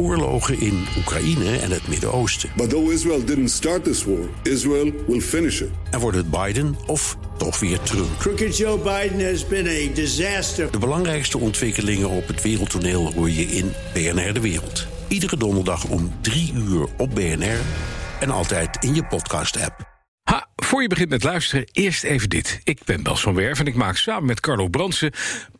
oorlogen in Oekraïne en het Midden-Oosten. But though Israel didn't start this war, Israel will finish it. En wordt het Biden of toch weer Trump? Crooked Joe Biden has been a disaster. De belangrijkste ontwikkelingen op het wereldtoneel hoor je in BNR De Wereld. Iedere donderdag om 3 uur op BNR en altijd in je podcast-app. Ha, voor je begint met luisteren, eerst even dit. Ik ben Bas van Werf en ik maak samen met Carlo Bransen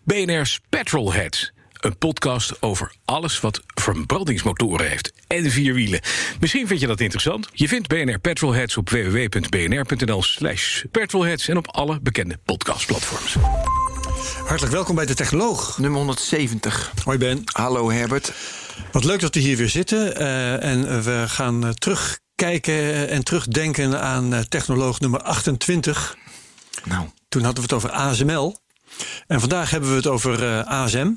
BNR's Petrolheads. Een podcast over alles wat verbrandingsmotoren heeft en vier wielen. Misschien vind je dat interessant. Je vindt BNR Petrolheads op www.bnr.nl slash petrolheads... en op alle bekende podcastplatforms. Hartelijk welkom bij de Technoloog. Nummer 170. Hoi Ben. Hallo Herbert. Wat leuk dat we hier weer zitten. Uh, en we gaan uh, terugkijken en terugdenken aan uh, Technoloog nummer 28. Nou. Toen hadden we het over ASML. En vandaag hebben we het over ASM.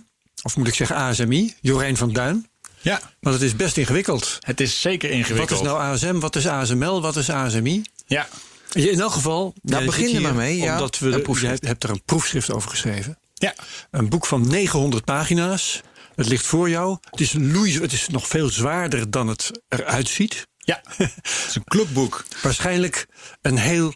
Of moet ik zeggen ASMI, Jorijn van Duin. Ja. Want het is best ingewikkeld. Het is zeker ingewikkeld. Wat is nou ASM, wat is ASML, wat is ASMI? Ja. In elk geval, daar beginnen we mee. Ja. Omdat we de, je hebt er een proefschrift over geschreven. Ja. Een boek van 900 pagina's. Het ligt voor jou. Het is, loei, het is nog veel zwaarder dan het eruit ziet. Ja, het is een clubboek. Waarschijnlijk een heel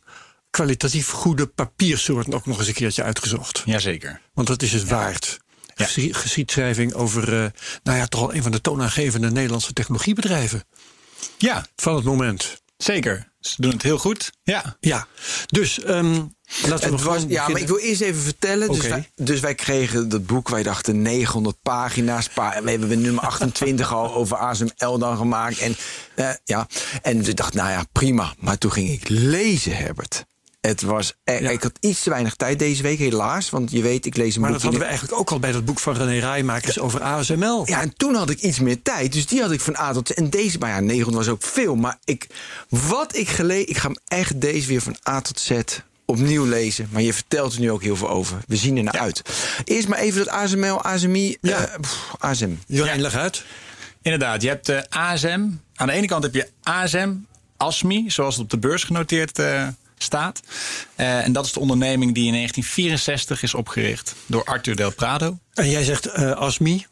kwalitatief goede papiersoort ook nog eens een keertje uitgezocht. Jazeker. Want dat is het ja. waard. Ja. Geschiedschrijving over, uh, nou ja, toch al een van de toonaangevende Nederlandse technologiebedrijven. Ja. Van het moment. Zeker. Ze doen het heel goed. Ja. Ja. Dus um, laten we nog was, Ja, maar ik wil eerst even vertellen. Dus, okay. wij, dus wij kregen dat boek, wij dachten 900 pagina's. Pa we hebben nummer 28 al over ASML dan gemaakt. En, uh, ja. en we dachten, nou ja, prima. Maar toen ging ik lezen, Herbert. Het was, eh, ja. Ik had iets te weinig tijd deze week, helaas. Want je weet, ik lees een maar boek. Maar dat hadden we eigenlijk ook al bij dat boek van René Rijmakers ja. over ASML. Ja, en toen had ik iets meer tijd. Dus die had ik van A tot Z. En deze, maar ja, 900 was ook veel. Maar ik, wat ik gelezen, ik ga hem echt deze weer van A tot Z opnieuw lezen. Maar je vertelt er nu ook heel veel over. We zien er naar ja. uit. Eerst maar even dat ASML, ASMI, ja. uh, pff, ASM. Jorijn, leg uit. Inderdaad, je hebt uh, ASM. Aan de ene kant heb je ASM, ASMI, zoals het op de beurs genoteerd uh, staat. Uh, en dat is de onderneming die in 1964 is opgericht door Arthur Del Prado. En jij zegt uh, ASMI?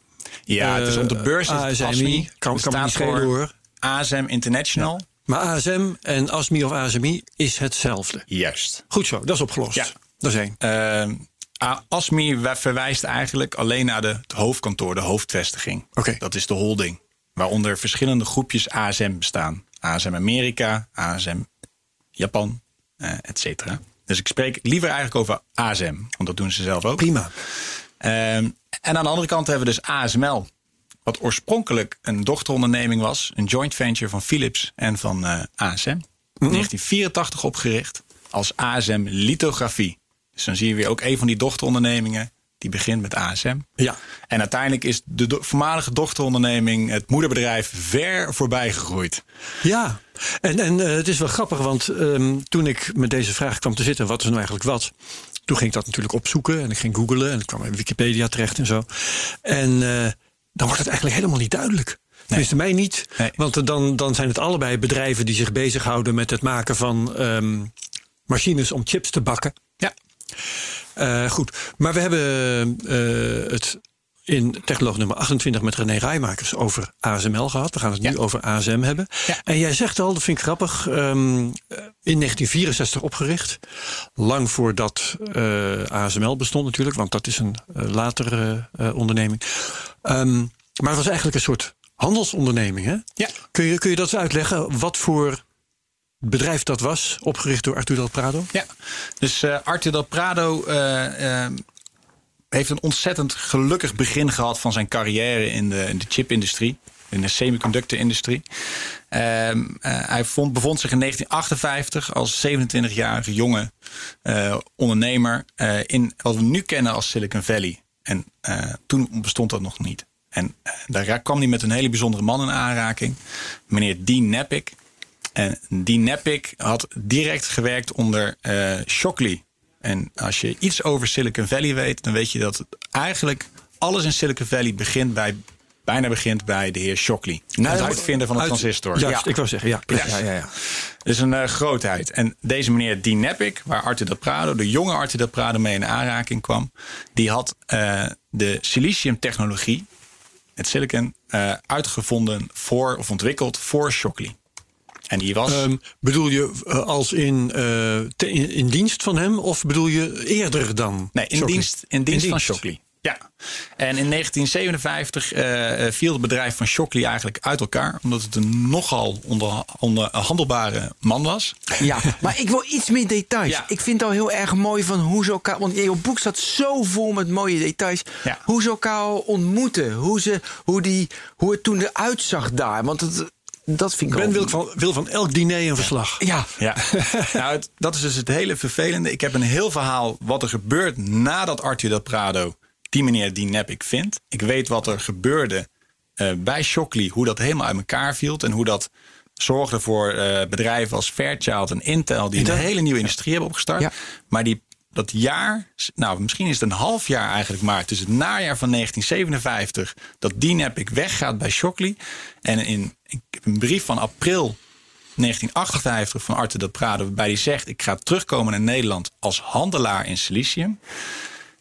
Ja, het is op de beurs. Uh, ASMI, ASMI kan, kan me niet schelen hoor. ASM International. Ja. Maar ASM en ASMI of ASMI is hetzelfde. Juist. Goed zo, dat is opgelost. Ja. Dat is één. ASMI verwijst eigenlijk alleen naar de, het hoofdkantoor, de hoofdvestiging. Okay. Dat is de holding. Waaronder verschillende groepjes ASM bestaan. ASM Amerika, ASM Japan, uh, et cetera. Dus ik spreek liever eigenlijk over ASM, want dat doen ze zelf ook. Prima. Uh, en aan de andere kant hebben we dus ASML. Wat oorspronkelijk een dochteronderneming was. Een joint venture van Philips en van uh, ASM. In Mhm. 1984 opgericht als ASM Lithografie. Dus dan zie je weer ook een van die dochterondernemingen. Die begint met ASM. Ja. En uiteindelijk is de do voormalige dochteronderneming, het moederbedrijf, ver voorbij gegroeid. Ja, en, en uh, het is wel grappig, want um, toen ik met deze vraag kwam te zitten, wat is nou eigenlijk wat? Toen ging ik dat natuurlijk opzoeken en ik ging googlen en ik kwam in Wikipedia terecht en zo. En uh, dan wordt het eigenlijk helemaal niet duidelijk. Nee. Tenminste, mij niet. Nee. Want dan, dan zijn het allebei bedrijven die zich bezighouden met het maken van um, machines om chips te bakken. Ja. Uh, goed, maar we hebben het in technoloog nummer 28 met René Rijmakers over ASML gehad. We gaan het ja. nu over ASM hebben. Ja. En jij zegt al, dat vind ik grappig, um, in 1964 opgericht. Lang voordat uh, ASML bestond natuurlijk, want dat is een latere onderneming. Um, maar het was eigenlijk een soort handelsonderneming. Hè? Ja. Kun, je, kun je dat eens uitleggen? Wat voor bedrijf dat was, opgericht door Arthur Del Prado? Ja, dus uh, Arthur Del Prado uh, uh, heeft een ontzettend gelukkig begin gehad van zijn carrière in de, in de chipindustrie. In de semiconductorindustrie. hij vond, bevond zich in 1958 als 27-jarige jonge ondernemer in wat we nu kennen als Silicon Valley. En toen bestond dat nog niet. En daar kwam hij met een hele bijzondere man in aanraking. Meneer Dean Nepik. En die Nepik had direct gewerkt onder uh, Shockley. En als je iets over Silicon Valley weet, dan weet je dat eigenlijk alles in Silicon Valley begint bij, bijna begint bij de heer Shockley. Nou, het uitvinder van de transistor. Juist, ja. ik wou zeggen, ja. Ja, ja, ja, ja. Dus een uh, grootheid. En deze meneer Dean Nepik, waar Arthur Del Prado, de jonge Arthur Del Prado mee in aanraking kwam, die had uh, de silicium technologie met silicon, eh, uitgevonden voor of ontwikkeld voor Shockley. En die was. Ehm, bedoel je eh, als in, eh, te- in, in dienst van hem of bedoel je eerder dan? Nee, in Shockley? dienst, in dienst van Shockley. Ja. En in 1957 eh, viel het bedrijf van Shockley eigenlijk uit elkaar. Omdat het een nogal onder, onderhandelbare man was. Ja, maar ik wil iets meer details. Ja. Ik vind het al heel erg mooi van hoe ze elkaar... Want in jouw boek staat zo vol met mooie details. Ja. Hoe ze elkaar ontmoeten. Hoe, ze, hoe, die, hoe het toen eruit zag daar. Want het, dat vind ik Ben wil van, wil van elk diner een verslag. Ja, Ja, nou, het- dat is dus het hele vervelende. Ik heb een heel verhaal wat er gebeurt nadat Arthur Del Prado die meneer die nep ik vind. Ik weet wat er gebeurde eh, bij Shockley, hoe dat helemaal uit elkaar viel en hoe dat zorgde voor eh, bedrijven als Fairchild en Intel die een hele nieuwe industrie hebben opgestart. Ja. Maar die dat jaar, nou misschien is het een half jaar eigenlijk maar, tussen het najaar van 1957 dat die Epic weggaat bij Shockley. En in ik heb een brief van april 1958 van Arthur Del Prado, waarbij hij zegt: Ik ga terugkomen naar Nederland als handelaar in silicium.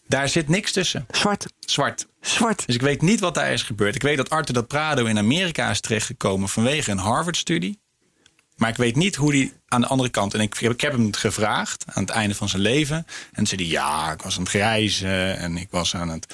Daar zit niks tussen. zwart. Zwart. Zwart. Dus ik weet niet wat daar is gebeurd. Ik weet dat Arthur Del Prado in Amerika is terechtgekomen vanwege een Harvard-studie. Maar ik weet niet hoe die aan de andere kant. En ik, heb- ik heb hem het gevraagd aan het einde van zijn leven. En toen zei hij: Ja, ik was aan het reizen en ik was aan het.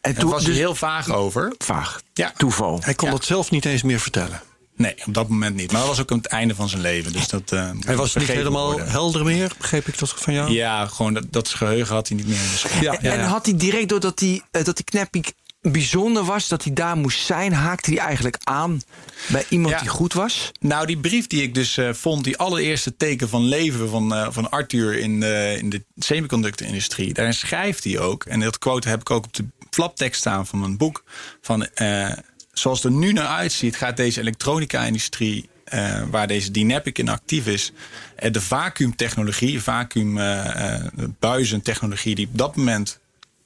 En En toen was hij dus, heel vaag over. vaag. Ja. Toeval. Hij kon Ja. dat zelf niet eens meer vertellen. Nee, op dat moment niet. Maar dat was ook aan het einde van zijn leven. Dus dat, eh, moet Hij was niet helemaal worden. helder meer, begreep ik dat van jou? Ja, gewoon dat, dat geheugen had hij niet meer. Dus Ja, ja, En ja. had hij direct doordat hij, eh, dat die Knappik bijzonder was, dat hij daar moest zijn, haakte hij eigenlijk aan bij iemand Ja. die goed was? Nou, die brief die ik dus eh, vond, die allereerste teken van leven van, eh, van Arthur in, de in de semiconductor-industrie, daarin schrijft hij ook, en dat quote heb ik ook op de flaptekst staan van mijn boek, van eh, zoals het er nu naar uitziet, gaat deze elektronica-industrie, eh, waar deze Dynapic in actief is, eh, de vacuümtechnologie, vacuüm eh, eh, buizentechnologie, die op dat moment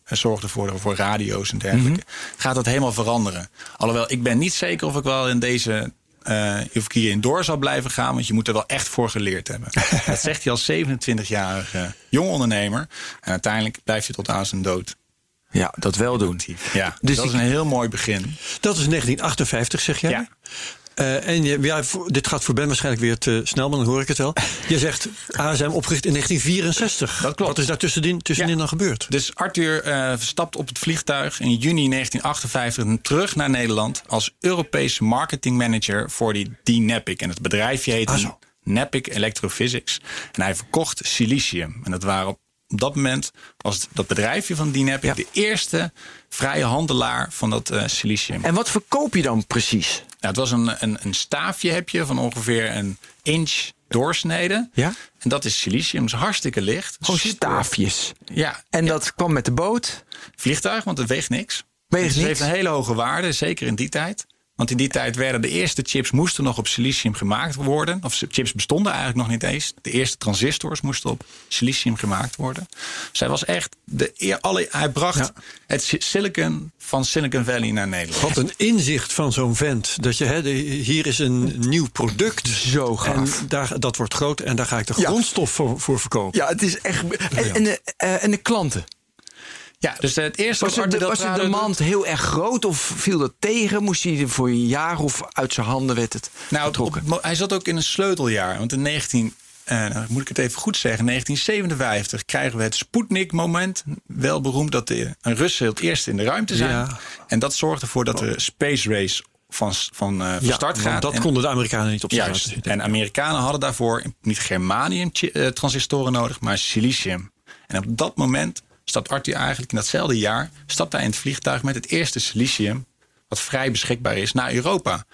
eh, zorgde voor, voor radio's en dergelijke, gaat dat helemaal veranderen. Alhoewel, ik ben niet zeker of ik wel in deze. eh of ik hierin door zal blijven gaan, want je moet er wel echt voor geleerd hebben. dat zegt hij als 27-jarige jong ondernemer. En uiteindelijk blijft hij tot aan zijn dood. Ja, dat wel doen. Ja, Dus dat is een heel mooi begin. Dat is 1958, zeg jij? Ja. Eh, en je, ja, dit gaat voor Ben waarschijnlijk weer te snel, maar dan hoor ik het wel. Je zegt ASM opgericht in 1964. Dat klopt. Wat is daar tussenin, tussenin Ja. dan gebeurd? Dus Arthur eh stapt op het vliegtuig in juni 1958 terug naar Nederland als Europese marketingmanager voor die D-Nepic. En het bedrijfje Ah, heette zo. Nepic Electrophysics. En hij verkocht silicium. En dat waren op, dat moment was dat bedrijfje van D-Nepic Ja. de eerste vrije handelaar van dat eh, silicium. En wat verkoop je dan precies? Nou, het was een, een, een staafje heb je van ongeveer een inch doorsnede. Ja? En dat is silicium. Is hartstikke licht. Gewoon staafjes. Ja, En dat kwam met de boot. vliegtuig, want het weegt niks. Weegt dus het niks? heeft een hele hoge waarde, zeker in die tijd. Want in die tijd werden de eerste chips moesten nog op silicium gemaakt worden. Of chips bestonden eigenlijk nog niet eens. De eerste transistors moesten op silicium gemaakt worden. Dus hij was echt de eer, alle, hij bracht Ja. het si- silicon van Silicon Valley naar Nederland. Wat een inzicht van zo'n vent. Dat je, hè, de- hier is een nieuw product. Zo gaaf. En daar, dat wordt groot en daar ga ik de Ja. grondstof voor, voor verkopen. Ja, het is echt. En, en, de, eh, en de klanten. Ja, dus het eerste Was, het, was de demand heel erg groot of viel dat tegen? Moest hij er voor een jaar of uit zijn handen werd het Nou, op, getrokken? mo- hij zat ook in een sleuteljaar. Want in 19, eh, nou, moet ik het even goed zeggen, 1957 krijgen we het Sputnik-moment. Wel beroemd dat de een Russen het eerst in de ruimte zijn. Ja. En dat zorgt ervoor dat de space race van, van, eh, van Ja, start gaat. dat En- konden de Amerikanen niet op Juist. En Amerikanen hadden daarvoor niet germanium-transistoren nodig, maar silicium. En op dat moment stapt Arthur eigenlijk in datzelfde jaar... stapt hij in het vliegtuig met het eerste silicium... wat vrij beschikbaar is, naar Europa.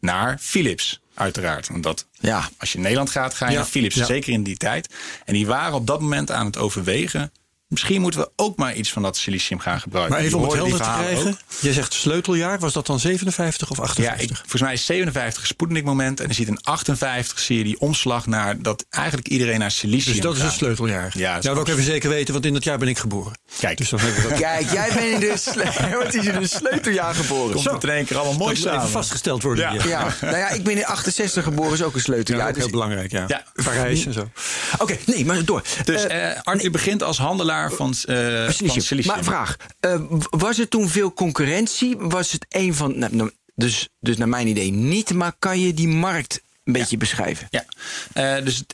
Naar Philips, uiteraard. Want dat, Ja. als je in Nederland gaat, ga je Ja, naar Philips. ja. Zeker in die tijd. En die waren op dat moment aan het overwegen... misschien moeten we ook maar iets van dat silicium gaan gebruiken. Maar even om Je het helder te krijgen. ook. Jij zegt sleuteljaar. Was dat dan 57 of Ja, 58? ik, volgens mij is 57 een Sputnik moment. En dan ziet in 58 zie je die omslag naar dat eigenlijk iedereen naar silicium dus dat is een sleuteljaar. Ja, dat is dat wil ik ook- even zeker weten, want in dat jaar ben ik geboren. Kijk. Dus dan hebben we dat Kijk, jij bent in de, sle- is in sleuteljaar geboren. Komt het in één keer allemaal mooi dat moet even samen. vastgesteld worden. Ja. hier. Ja, nou ja, ik ben in 68 geboren, is ook een Ja, sleuteljaar. ook dus- heel belangrijk, ja. Ja. Parijs en zo. Oké, nee, maar door. Dus Eh, eh Arthur begint als handelaar van, eh van Silicium. Maar vraag, eh, was er toen veel concurrentie? Was het een van, nou, nou, dus, dus naar mijn idee niet, maar kan je die markt een beetje beschrijven? Ja, Eh, dus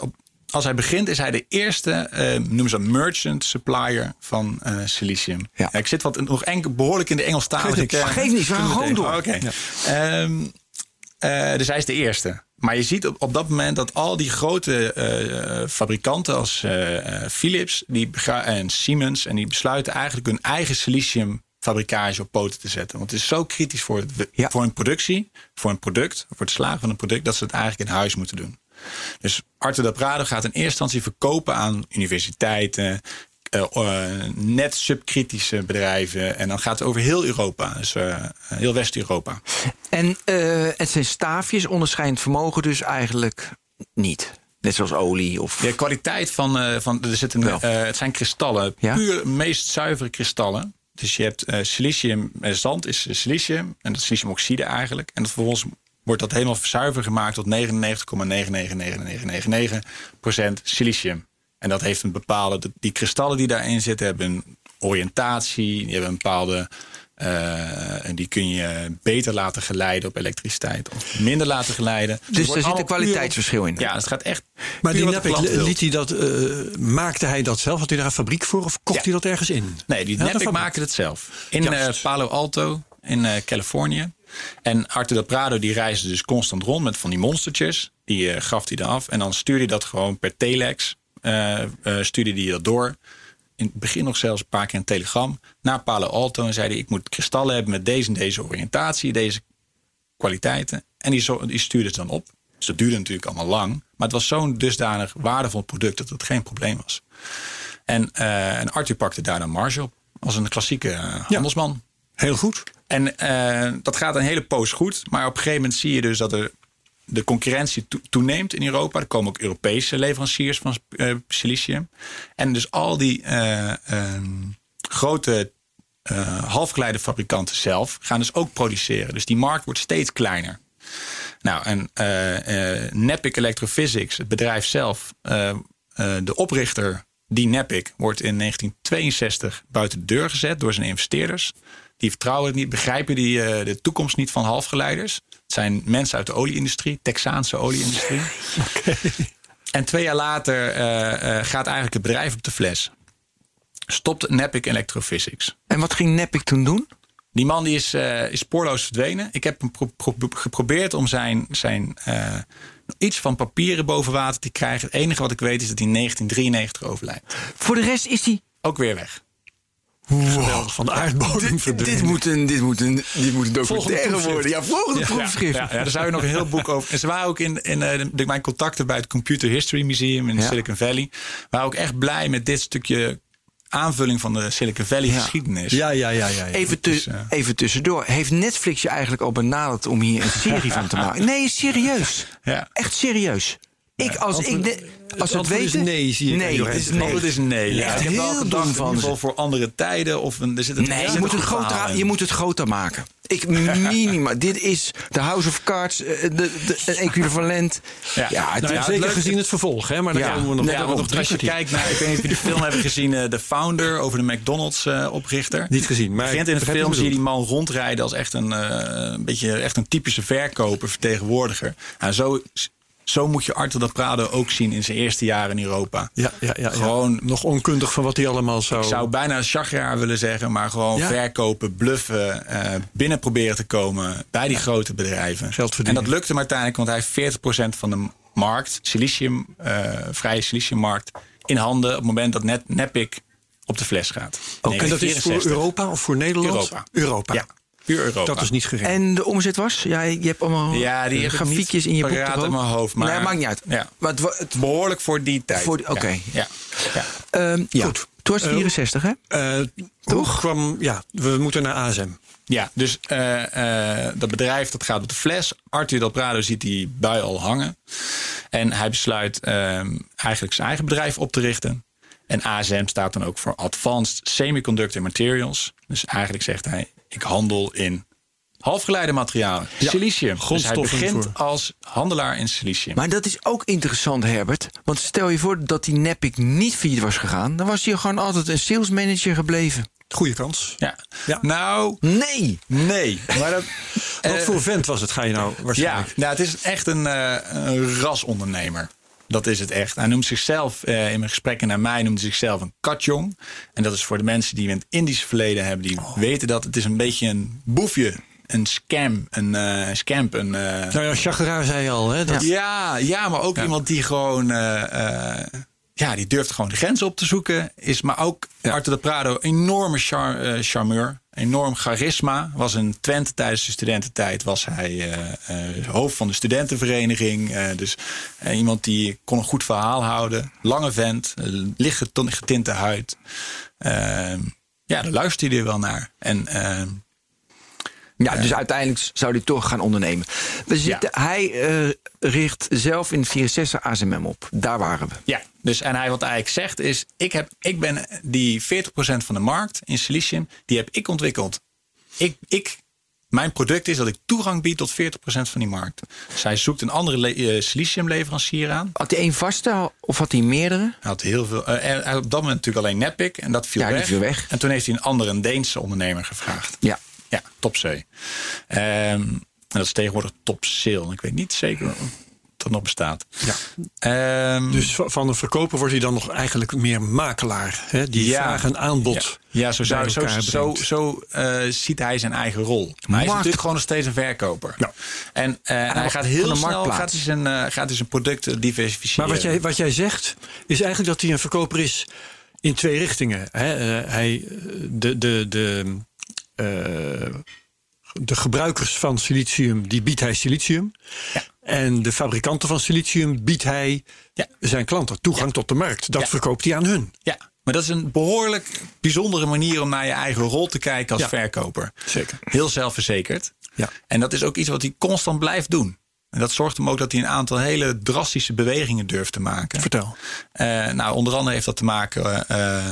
op, als hij begint is hij de eerste, eh noemen ze dat merchant supplier van eh, silicium. Ja. ik zit wat, nog enkel, behoorlijk in de Engelstalige. Geef niet, we gaan gewoon door. Oh, Oké. Ehm, eh, dus hij is de eerste. Maar je ziet op, op dat moment dat al die grote eh, fabrikanten als eh, eh, Philips die en Siemens... en die besluiten eigenlijk hun eigen siliciumfabrikage op poten te zetten. Want het is zo kritisch voor, het, Ja. voor een productie, voor een product... voor het slagen van een product, dat ze het eigenlijk in huis moeten doen. Dus Arthur de Prado gaat in eerste instantie verkopen aan universiteiten... eh, eh, net subkritische bedrijven. En dan gaat het over heel Europa. Dus eh, heel West-Europa. En het zijn staafjes, onderscheidend vermogen dus eigenlijk niet. Net zoals olie of... De kwaliteit van, eh, van er zitten, eh, het zijn kristallen, Ja? puur meest zuivere kristallen. Dus je hebt silicium, eh, zand is silicium en dat is siliciumoxide eigenlijk. En dat vervolgens wordt dat helemaal zuiver gemaakt tot 99,999999% silicium. En dat heeft een bepaalde, die kristallen die daarin zitten hebben een oriëntatie, die hebben een bepaalde, eh, en die kun je beter laten geleiden op elektriciteit of minder laten geleiden. Dus er zit een kwaliteitsverschil in. Ja, het gaat echt. Maar die wil. liet hij dat, eh, maakte hij dat zelf? Had hij daar een fabriek voor of kocht Ja. hij dat ergens in? Nee, die dat maakte het zelf. In eh, Palo Alto, in eh, Californië. En Arthur de Prado die reisde dus constant rond met van die monstertjes. Die eh, gaf hij eraf. En dan stuurde hij dat gewoon per telex. Eh, eh, stuurde hij dat door. In het begin nog zelfs een paar keer een telegram. Naar Palo Alto. En zei hij, ik moet kristallen hebben met deze en deze oriëntatie. Deze kwaliteiten. En die, zo, die stuurde het dan op. Dus dat duurde natuurlijk allemaal lang. Maar het was zo'n dusdanig waardevol product dat het geen probleem was. En, eh, en Arthur pakte daar dan marge op. Als een klassieke handelsman. Heel goed. En dat gaat een hele poos goed. Maar op een gegeven moment zie je dus dat er de concurrentie to- toeneemt in Europa. Er komen ook Europese leveranciers van eh, silicium. En dus al die eh, ehm, grote eh halfgeleiderfabrikanten zelf gaan dus ook produceren. Dus die markt wordt steeds kleiner. Nou, en Nepic Electrophysics, het bedrijf zelf, de oprichter, die Nepic, wordt in 1962 buiten de deur gezet door zijn investeerders. Die vertrouwen het niet, begrijpen die, eh, de toekomst niet van halfgeleiders. Het zijn mensen uit de olieindustrie, Texaanse olieindustrie. En twee jaar later eh, eh, gaat eigenlijk het bedrijf op de fles. Stopt Nepic Electrophysics. En wat ging Nepic toen doen? Die man die is, eh, is spoorloos verdwenen. Ik heb hem pro- pro- geprobeerd om zijn, zijn eh, iets van papieren boven water te krijgen. Het enige wat ik weet is dat hij in 1993 overlijdt. Voor de rest is hij... Ook weer weg. Van de aardbodem verdwenen. Dit moet een, dit moet een, dit moet een documentaire worden. Ja, volgende proefschrift. Ja, ja, daar zou je nog een heel boek over. En ze waren ook in, in eh, de, mijn contacten bij het Computer History Museum in Ja. Silicon Valley. Waren ook echt blij met dit stukje aanvulling van de Silicon Valley Ja. geschiedenis. Ja, ja, ja. ja, ja. Even, tu- Dus, eh, even tussendoor. Heeft Netflix je eigenlijk al benaderd om hier een serie van te maken? Nee, serieus. Ja. Echt serieus. Ik, als ik de- als het antwoord is weten... nee, zie ik aan Nee, je het is. Het nee. antwoord is nee. Ja. Echt heel dom van ze. voor andere tijden. Of een, er zit een, Nee, je moet, het groter, je moet het groter maken. Ik minima. dit is de House of Cards, eh, de, de, een equivalent. Ja. Ja, het Nou ja, is- zeker leuk- gezien het vervolg, hè? Maar daar Ja. komen we nog, Ja, nog Als je kijkt naar, ik weet niet of jullie de film hebben gezien, eh, The Founder over de McDonald's eh, oprichter. Niet gezien, maar begint in de film zie je je die man rondrijden als echt een, een beetje echt een typische verkoper, vertegenwoordiger. Nou, zo, zo moet je Arthur de Prado ook zien in zijn eerste jaren in Europa. Ja, ja, ja, ja. Gewoon- nog onkundig van wat hij allemaal zou... Ik zou bijna een chagraar willen zeggen, maar gewoon Ja. verkopen, bluffen, eh, binnen proberen te komen bij die grote bedrijven. Geld en verdienen. dat lukte hem uiteindelijk, want hij heeft 40% van de markt, silicium, eh, vrije siliciummarkt, in handen op het moment dat net Nepic op de fles gaat. Oh, en dat is voor 1964. Europa of voor Nederland? Europa. Europa. Ja, puur Europa. Dat is niet gering. En de omzet was? Ja, je hebt allemaal Ja, die eh, grafiekjes in je boek. toch in mijn hoofd, maar- Nee, maakt niet uit. Ja. Maar het, het, behoorlijk voor die tijd. Oké. Ja, ja, ja. ehm, ja. Goed. Toen was het 64, hè? Eh, Toch? Kwam, ja, we moeten naar ASM. Ja, dus eh, eh, dat bedrijf dat gaat op de fles. Arthur Del Prado ziet die bui al hangen. En hij besluit ehm, eigenlijk zijn eigen bedrijf op te richten. En ASM staat dan ook voor Advanced Semiconductor Materials. Dus eigenlijk zegt hij, ik handel in halfgeleidermaterialen. Silicium. Dus hij begint voor. als handelaar in silicium. Maar dat is ook interessant, Herbert. Want stel je voor dat die Nepic niet failliet was gegaan... dan was hij gewoon altijd een sales manager gebleven. Goeie kans. ja. Ja. Nou, Nee! nee. Maar dat, Wat voor vent was het, ga je nou Ja, waarschijnlijk? nou, het is echt een, eh, een rasondernemer. Dat is het echt. Hij noemt zichzelf, eh, in mijn gesprekken naar mij, noemt hij zichzelf een katjong. En dat is voor de mensen die een Indische verleden hebben, die weten dat het is een beetje een boefje. Een scam, een eh, scamp, een... eh, Nou ja, zei al, hè? Dat, ja, ja, maar ook iemand die gewoon. eh, ja, die durft gewoon de grens op te zoeken. Is maar ook Arthur de Prado, enorme char, charmeur. Enorm charisma. Was in Twente tijdens de studententijd. Was hij eh, eh, hoofd van de studentenvereniging. Eh, dus iemand die kon een goed verhaal houden. Lange vent. licht getinte huid. Ehm, ja, daar luisterde hij wel naar. En ehm, Ja, dus uiteindelijk zou hij toch gaan ondernemen. We zitten, Hij richt zelf in 64 ASMM op. Daar waren we. Ja, dus en hij wat hij eigenlijk zegt is: ik, heb, ik ben die 40% van de markt in silicium, die heb ik ontwikkeld. Ik, ik, mijn product is dat ik toegang bied tot 40% van die markt. Dus hij zoekt een andere eh, siliciumleverancier aan. Had hij één vaste of had hij meerdere? Hij had heel veel. had op dat moment natuurlijk alleen Nepic en dat viel, Ja, weg. viel weg. En toen heeft hij een andere, een Deense ondernemer gevraagd. Ja. Ja, Topzee. Ehm en dat is tegenwoordig Topsail. Ik weet niet zeker dat nog bestaat. Ja. Ehm, Dus va- van een verkoper wordt hij dan nog eigenlijk meer makelaar. Hè? Die Ja. vraag en aanbod Ja, ja zo, zou, zo, zo, zo eh, ziet hij zijn eigen rol. Maar hij is natuurlijk gewoon nog steeds een verkoper. Ja. En, eh, en hij gaat heel de snel gaat hij zijn, eh, gaat hij zijn producten diversificeren. Maar wat jij, wat jij zegt, is eigenlijk dat hij een verkoper is in twee richtingen. Hè? Eh, hij, de, de, de, eh, de gebruikers van silicium, die biedt hij silicium. Ja. En de fabrikanten van silicium biedt hij Ja. zijn klanten toegang tot de markt. Dat Ja. verkoopt hij aan hun. Ja, maar dat is een behoorlijk bijzondere manier om naar je eigen rol te kijken als verkoper. Zeker. Heel zelfverzekerd. Ja. En dat is ook iets wat hij constant blijft doen. En dat zorgt hem ook dat hij een aantal hele drastische bewegingen durft te maken. Vertel. Eh, nou, onder andere heeft dat te maken eh,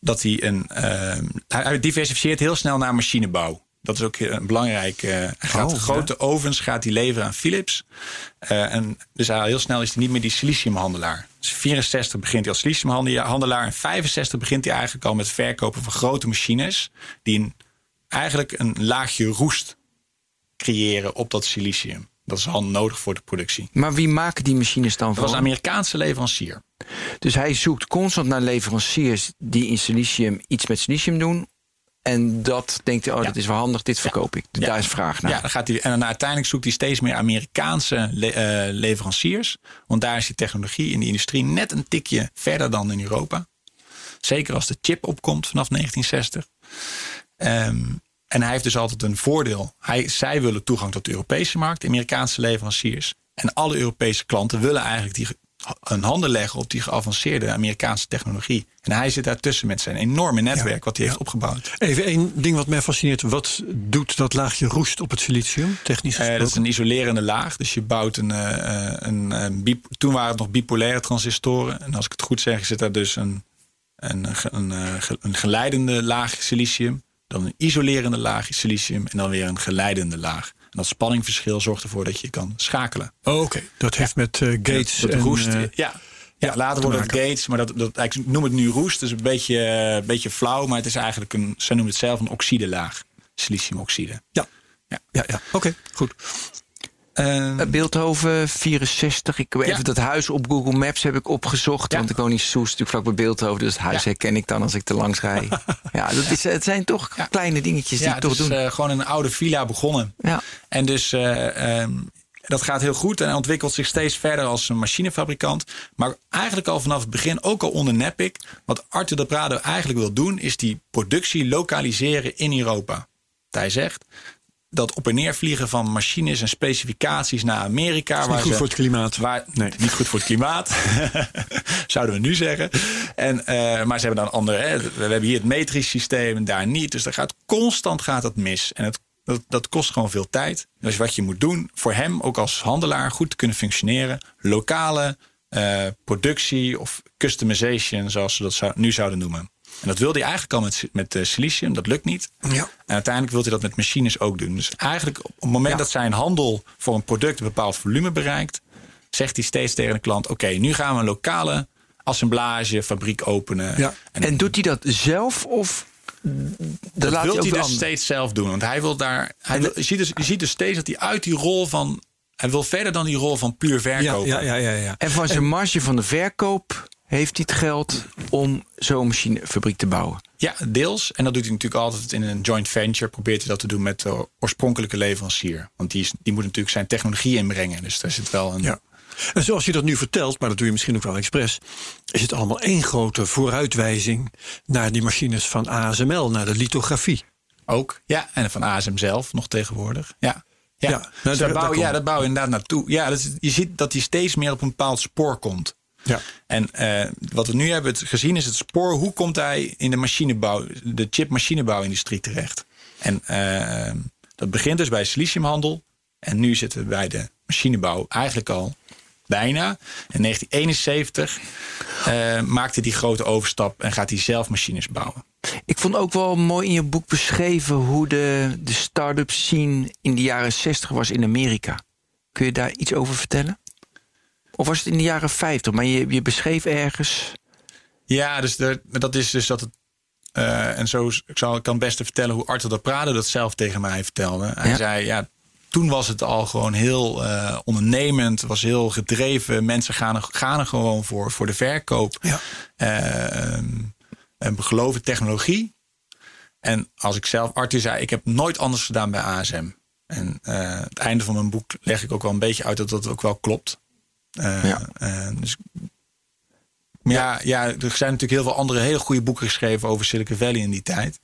dat hij een. hij, hij diversifieert heel snel naar machinebouw. Dat is ook een belangrijk. eh, hij gaat Oh, grote ovens gaat hij leveren aan Philips. Eh, en dus hij, heel snel is hij niet meer die siliciumhandelaar. Dus 64 begint hij als siliciumhandelaar. En 65 begint hij eigenlijk al met verkopen van grote machines. Die een, eigenlijk een laagje roest creëren op dat silicium. Dat is al nodig voor de productie. Maar wie maken die machines dan Dat was voor? een Amerikaanse leverancier. Dus hij zoekt constant naar leveranciers die in silicium iets met silicium doen. En dat denkt hij, oh, dat is wel handig, dit verkoop ik. Daar is vraag naar. Ja, dan gaat hij, en dan uiteindelijk zoekt hij steeds meer Amerikaanse le- eh, leveranciers. Want daar is die technologie in de industrie net een tikje verder dan in Europa. Zeker als de chip opkomt vanaf 1960. Ehm, en hij heeft dus altijd een voordeel. Hij, zij willen toegang tot de Europese markt, de Amerikaanse leveranciers. En alle Europese klanten willen eigenlijk die, een handen leggen op die geavanceerde Amerikaanse technologie. En hij zit daartussen met zijn enorme netwerk wat hij heeft opgebouwd. Even één ding wat mij fascineert. Wat doet dat laagje roest op het silicium, technisch gesproken? dat is een isolerende laag. Dus je bouwt een. eh, een, eh, bip- toen waren het nog bipolaire transistoren. En als ik het goed zeg, zit daar dus een, een, een, een geleidende laag silicium. Dan een isolerende laag silicium. En dan weer een geleidende laag. Dat spanningverschil zorgt ervoor dat je kan schakelen. Oh, Oké, dat heeft met eh, Gates en... roest. eh, ja. Ja, later te wordt het. Gates, maar dat, dat, ik noem het nu roest. Dus een beetje, eh, beetje flauw, maar het is eigenlijk een, ze noemen het zelf een oxidelaag. Siliciumoxide. ja. Ja. ja, ja. Oké, goed. Eh, Eh, Beeldhoven 64. Ik Ja. even dat huis op Google Maps heb ik opgezocht. Ja. Want ik woon in Soest, natuurlijk vlak bij Beeldhoven. Dus het huis Ja. herken ik dan als ik er langs rijd. ja, dat is, het zijn toch kleine dingetjes die ja, ik toch het is doen. eh, gewoon een oude villa begonnen. ja. En dus eh, ehm, dat gaat heel goed en hij ontwikkelt zich steeds verder als een machinefabrikant. Maar eigenlijk al vanaf het begin, ook al onder Nepic, wat Arthur de Prado eigenlijk wil doen, is die productie lokaliseren in Europa. Hij zegt dat op en neer vliegen van machines en specificaties naar Amerika. niet goed voor het klimaat. Waar, Nee. Niet goed voor het klimaat, zouden we nu zeggen. En, eh, maar ze hebben dan andere. Hè, we hebben hier het metrisch systeem en daar niet. Dus daar gaat constant gaat dat mis. En het, dat, dat kost gewoon veel tijd. Dus wat je moet doen voor hem, ook als handelaar, goed te kunnen functioneren. Lokale eh, productie of customization, zoals ze dat zou- nu zouden noemen. En dat wilde hij eigenlijk al met, met eh, silicium. Dat lukt niet. Ja. En uiteindelijk wil hij dat met machines ook doen. Dus eigenlijk op het moment Ja. dat zijn handel voor een product een bepaald volume bereikt, zegt hij steeds tegen de klant: Oké, nu gaan we een lokale assemblagefabriek openen. Ja. En doet hij dat zelf of dat dat wil hij dus steeds zelf doen. Want hij wil daar. Hij wil- je, ziet dus, je ziet dus steeds dat hij uit die rol van. Hij wil verder dan die rol van puur Ja, verkoper. ja, ja, ja, ja. En van zijn marge van de verkoop heeft hij het geld om zo'n machinefabriek te bouwen. Ja, deels. En dat doet hij natuurlijk altijd in een joint venture. Probeert hij dat te doen met de oorspronkelijke leverancier. Want die, is, die moet natuurlijk zijn technologie inbrengen. Dus daar zit wel een. Ja. En zoals je dat nu vertelt, maar dat doe je misschien ook wel expres, is het allemaal één grote vooruitwijzing naar die machines van ASML, naar de lithografie. Ook. Ja, en van ASM zelf nog tegenwoordig. Ja. Ja, Ja, nou, dus daar- bouw, ja, dat bouw je inderdaad naartoe. Ja, dat je ziet dat hij steeds meer op een bepaald spoor komt. Ja. En eh, wat we nu hebben gezien is het spoor. Hoe komt hij in de machinebouw, de chip-machinebouwindustrie terecht? En eh, dat begint dus bij siliciumhandel. En nu zitten we bij de machinebouw eigenlijk al bijna. In 1971 eh, maakte hij die grote overstap en gaat hij zelf machines bouwen. Ik vond ook wel mooi in je boek beschreven hoe de, de start-up scene in de jaren 60 was in Amerika. Kun je daar iets over vertellen? Of was het in de jaren 50? Maar je, je beschreef ergens. Ja, dus dat is dus dat het. eh, en zo ik zal ik kan het beste vertellen hoe Arthur de Prado dat zelf tegen mij vertelde. Hij Ja. zei, ja, toen was het al gewoon heel eh, ondernemend, was heel gedreven. Mensen gaan er, gaan er gewoon voor, voor de verkoop. Ja. Eh, en we geloven technologie. En als ik zelf, Arthur zei, ik heb nooit anders gedaan bij ASM. En het einde van mijn boek leg ik ook wel een beetje uit dat dat ook wel klopt. Eh, Ja. eh, dus ja, ja, er zijn natuurlijk heel veel andere hele goede boeken geschreven over Silicon Valley in die tijd.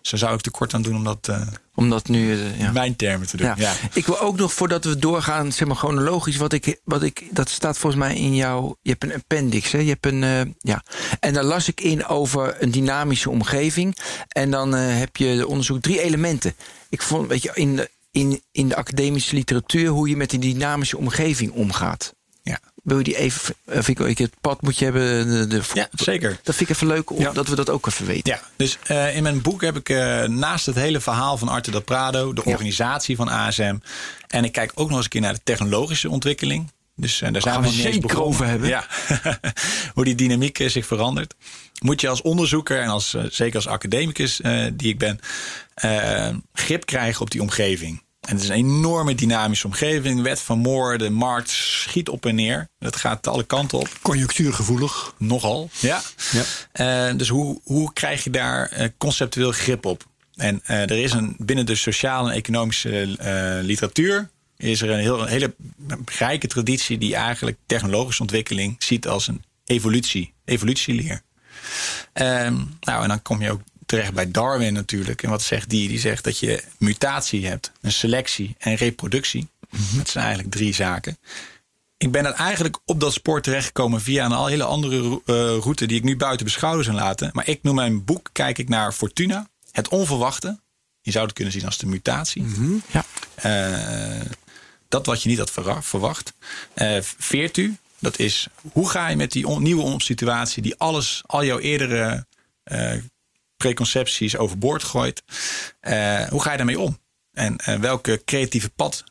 Dus daar zou ik tekort aan doen om dat eh, Omdat nu. eh, ja. in mijn termen te doen. Ja. Ja. Ik wil ook nog voordat we doorgaan, zeg maar chronologisch, wat ik, wat ik, dat staat volgens mij in jouw, je hebt een appendix, hè? Je hebt een, ja. En daar las ik in over een dynamische omgeving. En dan heb je de onderzoek drie elementen. Ik vond, weet je, in de, in, in de academische literatuur hoe je met die dynamische omgeving omgaat. Wil je die even, eh, vind ik, het pad moet je hebben. De, de, Ja, zeker. Dat vind ik even leuk, om, Ja. dat we dat ook even weten. Ja, dus eh, in mijn boek heb ik eh, naast het hele verhaal van Arthur del Prado, de Ja. organisatie van ASM. En ik kijk ook nog eens een keer naar de technologische ontwikkeling. Dus eh, daar zijn gaan we zeker over hebben. Ja, hoe die dynamiek eh, zich verandert. Moet je als onderzoeker en als, eh, zeker als academicus eh, die ik ben, eh, grip krijgen op die omgeving. En het is een enorme dynamische omgeving. Wet van Moore, de markt schiet op en neer. Dat gaat alle kanten op. Conjunctuurgevoelig. Nogal, ja. Ja. Eh, dus hoe, hoe krijg je daar eh, conceptueel grip op? En eh, er is een, binnen de sociale en economische literatuur... is er een, heel, een hele rijke traditie... die eigenlijk technologische ontwikkeling ziet als een evolutie. Evolutieleer. Ehm, nou, en dan kom je ook terecht bij Darwin natuurlijk. En wat zegt die? Die zegt dat je mutatie hebt, een selectie en reproductie. Dat zijn eigenlijk drie zaken. Ik ben er eigenlijk op dat spoor terechtgekomen via een al hele andere eh, route die ik nu buiten beschouwen zou laten. Maar ik noem mijn boek, kijk ik naar Fortuna, het onverwachte. Je zou het kunnen zien als de mutatie. Ja. Eh, dat wat je niet had verwacht. Eh Virtu, dat is hoe ga je met die on- nieuwe omsituatie die alles, al jouw eerdere eh, preconcepties overboord gooit. eh, hoe ga je daarmee om? En eh, welke creatieve pad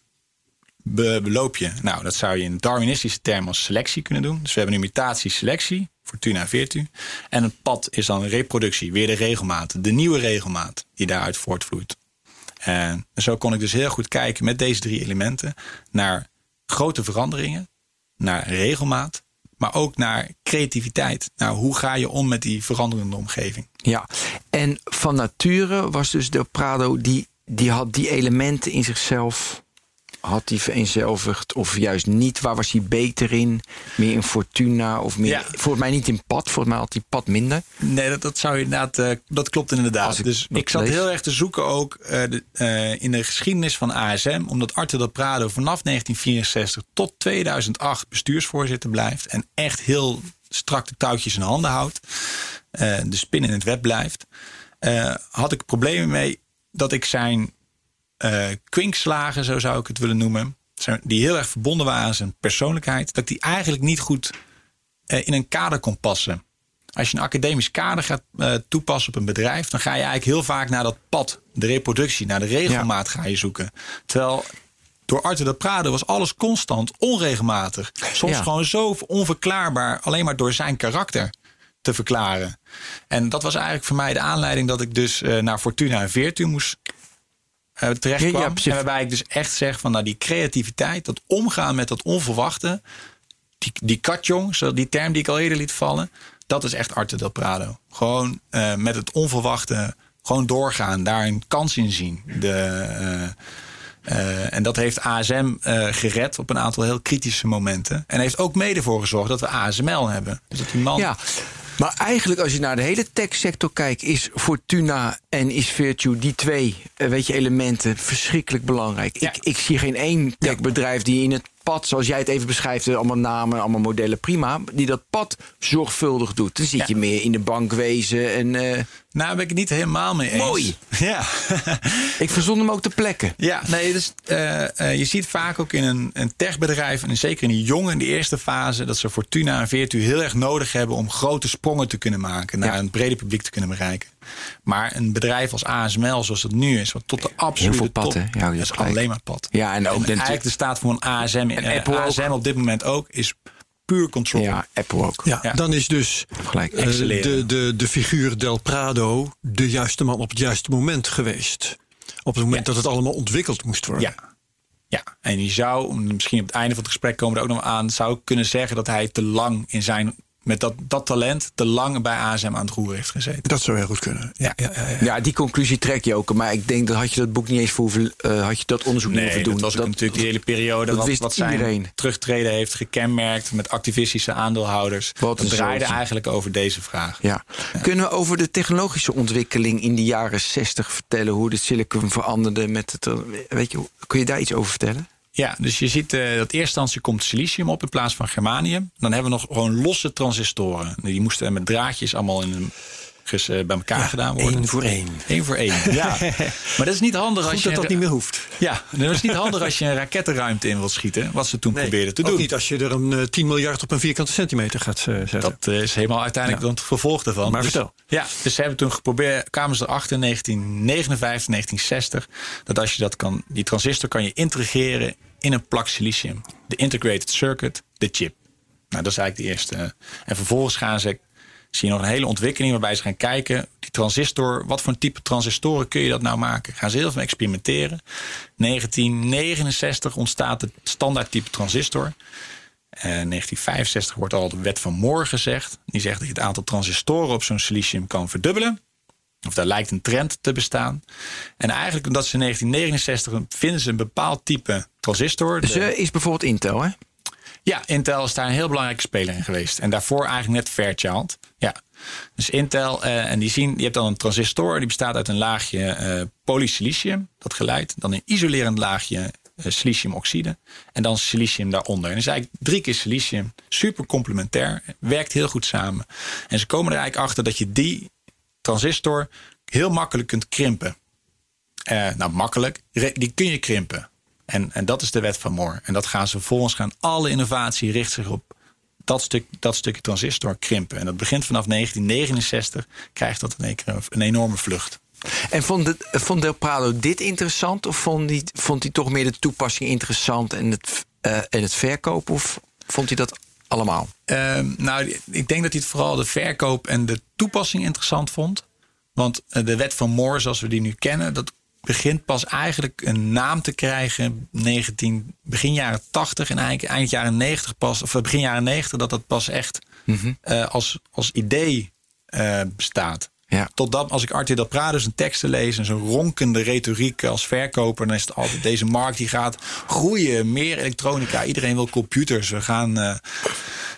be- beloop je? Nou, dat zou je in Darwinistische termen als selectie kunnen doen. Dus we hebben nu mutatie, selectie, Fortuna, Virtu. En een pad is dan reproductie, weer de regelmaat, de nieuwe regelmaat die daaruit voortvloeit. En zo kon ik dus heel goed kijken met deze drie elementen naar grote veranderingen, naar regelmaat, maar ook naar creativiteit. Nou, hoe ga je om met die veranderende omgeving? Ja, en van nature was dus de Prado, die, die had die elementen in zichzelf. Had die vereenzelvigd of juist niet? Waar was hij beter in? Meer in Fortuna of meer? Ja. Volgens mij niet in pad. Volgens mij had hij pad minder. Nee, dat, dat zou inderdaad. eh, dat klopt inderdaad. Ik dus ik zat lees. heel erg te zoeken ook eh, de, eh, in de geschiedenis van ASM, omdat Arthur del Prado vanaf 1964 tot 2008 bestuursvoorzitter blijft en echt heel strak de touwtjes in handen houdt, de spin in het web blijft, had ik problemen mee dat ik zijn eh kwinkslagen, zo zou ik het willen noemen, die heel erg verbonden waren aan zijn persoonlijkheid, dat ik die eigenlijk niet goed eh, in een kader kon passen. Als je een academisch kader gaat eh, toepassen op een bedrijf, dan ga je eigenlijk heel vaak naar dat pad, de reproductie, naar de regelmaat ga je zoeken. Terwijl door Arthur de Prado was alles constant onregelmatig. Soms Ja. gewoon zo onverklaarbaar, alleen maar door zijn karakter te verklaren. En dat was eigenlijk voor mij de aanleiding dat ik dus naar Fortuna en Virtu moest eh terecht kwam. ja, en waarbij ik dus echt zeg van nou, die creativiteit, dat omgaan met dat onverwachte, die, die katjong, die term die ik al eerder liet vallen, dat is echt Arte del Prado. Gewoon eh, met het onverwachte, gewoon doorgaan, daar een kans in zien. De, eh, en dat heeft ASM gered op een aantal heel kritische momenten. En heeft ook mede voor gezorgd dat we ASML hebben. Dus dat die man. Ja, maar eigenlijk als je naar de hele techsector kijkt... is Fortuna en is Virtue, die twee eh, weet je, elementen, verschrikkelijk belangrijk. Ja. Ik, ik zie geen één techbedrijf die in het pad, zoals jij het even beschrijft... eh, allemaal namen, allemaal modellen, prima... die dat pad zorgvuldig doet. Dan zit Ja. je meer in de bankwezen en... eh, Nou, daar ben ik het niet helemaal mee eens. Mooi. Ja. ik verzon hem ook ter plekke. Ja, nee, dus, eh, je ziet vaak ook in een, een techbedrijf, en zeker in die jonge, in de eerste fase, dat ze Fortuna en Virtu heel erg nodig hebben om grote sprongen te kunnen maken, naar Ja. een breder publiek te kunnen bereiken. Maar een bedrijf als ASML, zoals het nu is, wat tot de absolute veel pad, top? Ja, is gelijk. alleen maar pad. Ja, en ook natuurlijk- eigenlijk de staat voor een ASM, En en Apple ook. ASM op dit moment ook, is puur control. Ja, Apple ook. Ja, Ja. dan is dus Gelijk. eh, Excelleren. de, de, de figuur Del Prado de juiste man op het juiste moment geweest. Op het moment Ja. dat het allemaal ontwikkeld moest worden. Ja. Ja, en je zou, misschien op het einde van het gesprek komen we er ook nog aan, zou ik kunnen zeggen dat hij te lang in zijn, met dat, dat talent, te lang bij ASM aan het roer heeft gezeten. Dat zou heel goed kunnen. Ja, ja, ja, ja. Ja, die conclusie trek je ook. Maar ik denk dat had je dat boek niet eens voor hoeven, eh, had je dat onderzoek niet hoeven doen. dat was ook natuurlijk die hele periode dat wat, wist wat zijn iedereen. terugtreden heeft gekenmerkt met activistische aandeelhouders. Wat dat draaide eigenlijk over deze vraag. Ja. Kunnen we over de technologische ontwikkeling in de jaren 60 vertellen? Hoe de silicon veranderde met het. Weet je, kun je daar iets over vertellen? Ja, dus je ziet eh, dat eerste instantie komt silicium op in plaats van germanium. Dan hebben we nog gewoon losse transistoren. Die moesten met draadjes allemaal in een, ges- eh, bij elkaar gedaan worden. Eén voor één. Eén voor één. Ja. maar dat is niet handig als je. dat dat niet meer hoeft. Ja, dat is niet handig als je een rakettenruimte in wilt schieten. Wat ze toen probeerden te ook doen. niet als je er een eh, 10 miljard op een vierkante centimeter gaat eh, zetten. Dat eh, is helemaal uiteindelijk dan het vervolg daarvan. Maar dus, vertel. Ja, dus ze hebben toen geprobeerd, kwamen ze erachter in 1959, 1960, dat als je dat kan, die transistor kan je integreren in een plak silicium. De integrated circuit, de chip. Nou, dat is eigenlijk de eerste. eh. En vervolgens gaan ze, zie je nog een hele ontwikkeling waarbij ze gaan kijken, die transistor, wat voor een type transistoren kun je dat nou maken? Gaan ze heel veel experimenteren. 1969 ontstaat het standaard type transistor. Eh, 1965 wordt al de wet van Moore gezegd. Die zegt dat je het aantal transistoren op zo'n silicium kan verdubbelen. Of daar lijkt een trend te bestaan. En eigenlijk omdat ze in 1969 een- vinden ze een bepaald type transistor. Dus De- eh, is bijvoorbeeld Intel, hè? ja, Intel is daar een heel belangrijke speler in geweest. En daarvoor eigenlijk net Fairchild. Dus Intel, eh, en die zien, je hebt dan een transistor, die bestaat uit een laagje eh polysilicium, dat geleidt. Dan een isolerend laagje eh, siliciumoxide. En dan silicium daaronder. En dat is eigenlijk drie keer silicium. Super complementair. Werkt heel goed samen. En ze komen er eigenlijk achter dat je die transistor heel makkelijk kunt krimpen. Nou, makkelijk. Die kun je krimpen. En, en dat is de wet van Moore. En dat gaan ze vervolgens gaan. Alle innovatie richt zich op dat, stuk, dat stukje transistor krimpen. En dat begint vanaf 1969. Krijgt dat een, een enorme vlucht. En vond, het, vond Del Prado dit interessant? Of vond hij, vond hij toch meer de toepassing interessant en het, eh, en het verkopen? Of vond hij dat allemaal? Ehm, nou, ik denk dat hij het vooral de verkoop en de toepassing interessant vond. Want eh, de wet van Moore, zoals we die nu kennen, dat begint pas eigenlijk een naam te krijgen 19, begin jaren 80 en eigenlijk eind jaren 90 pas, of begin jaren 90, dat dat pas echt eh, als, als idee eh, bestaat. Ja. Totdat als ik Arthur Prado zijn teksten lees en zo'n ronkende retoriek als verkoper, dan is het altijd deze markt die gaat groeien, meer elektronica, iedereen wil computers, we gaan. eh,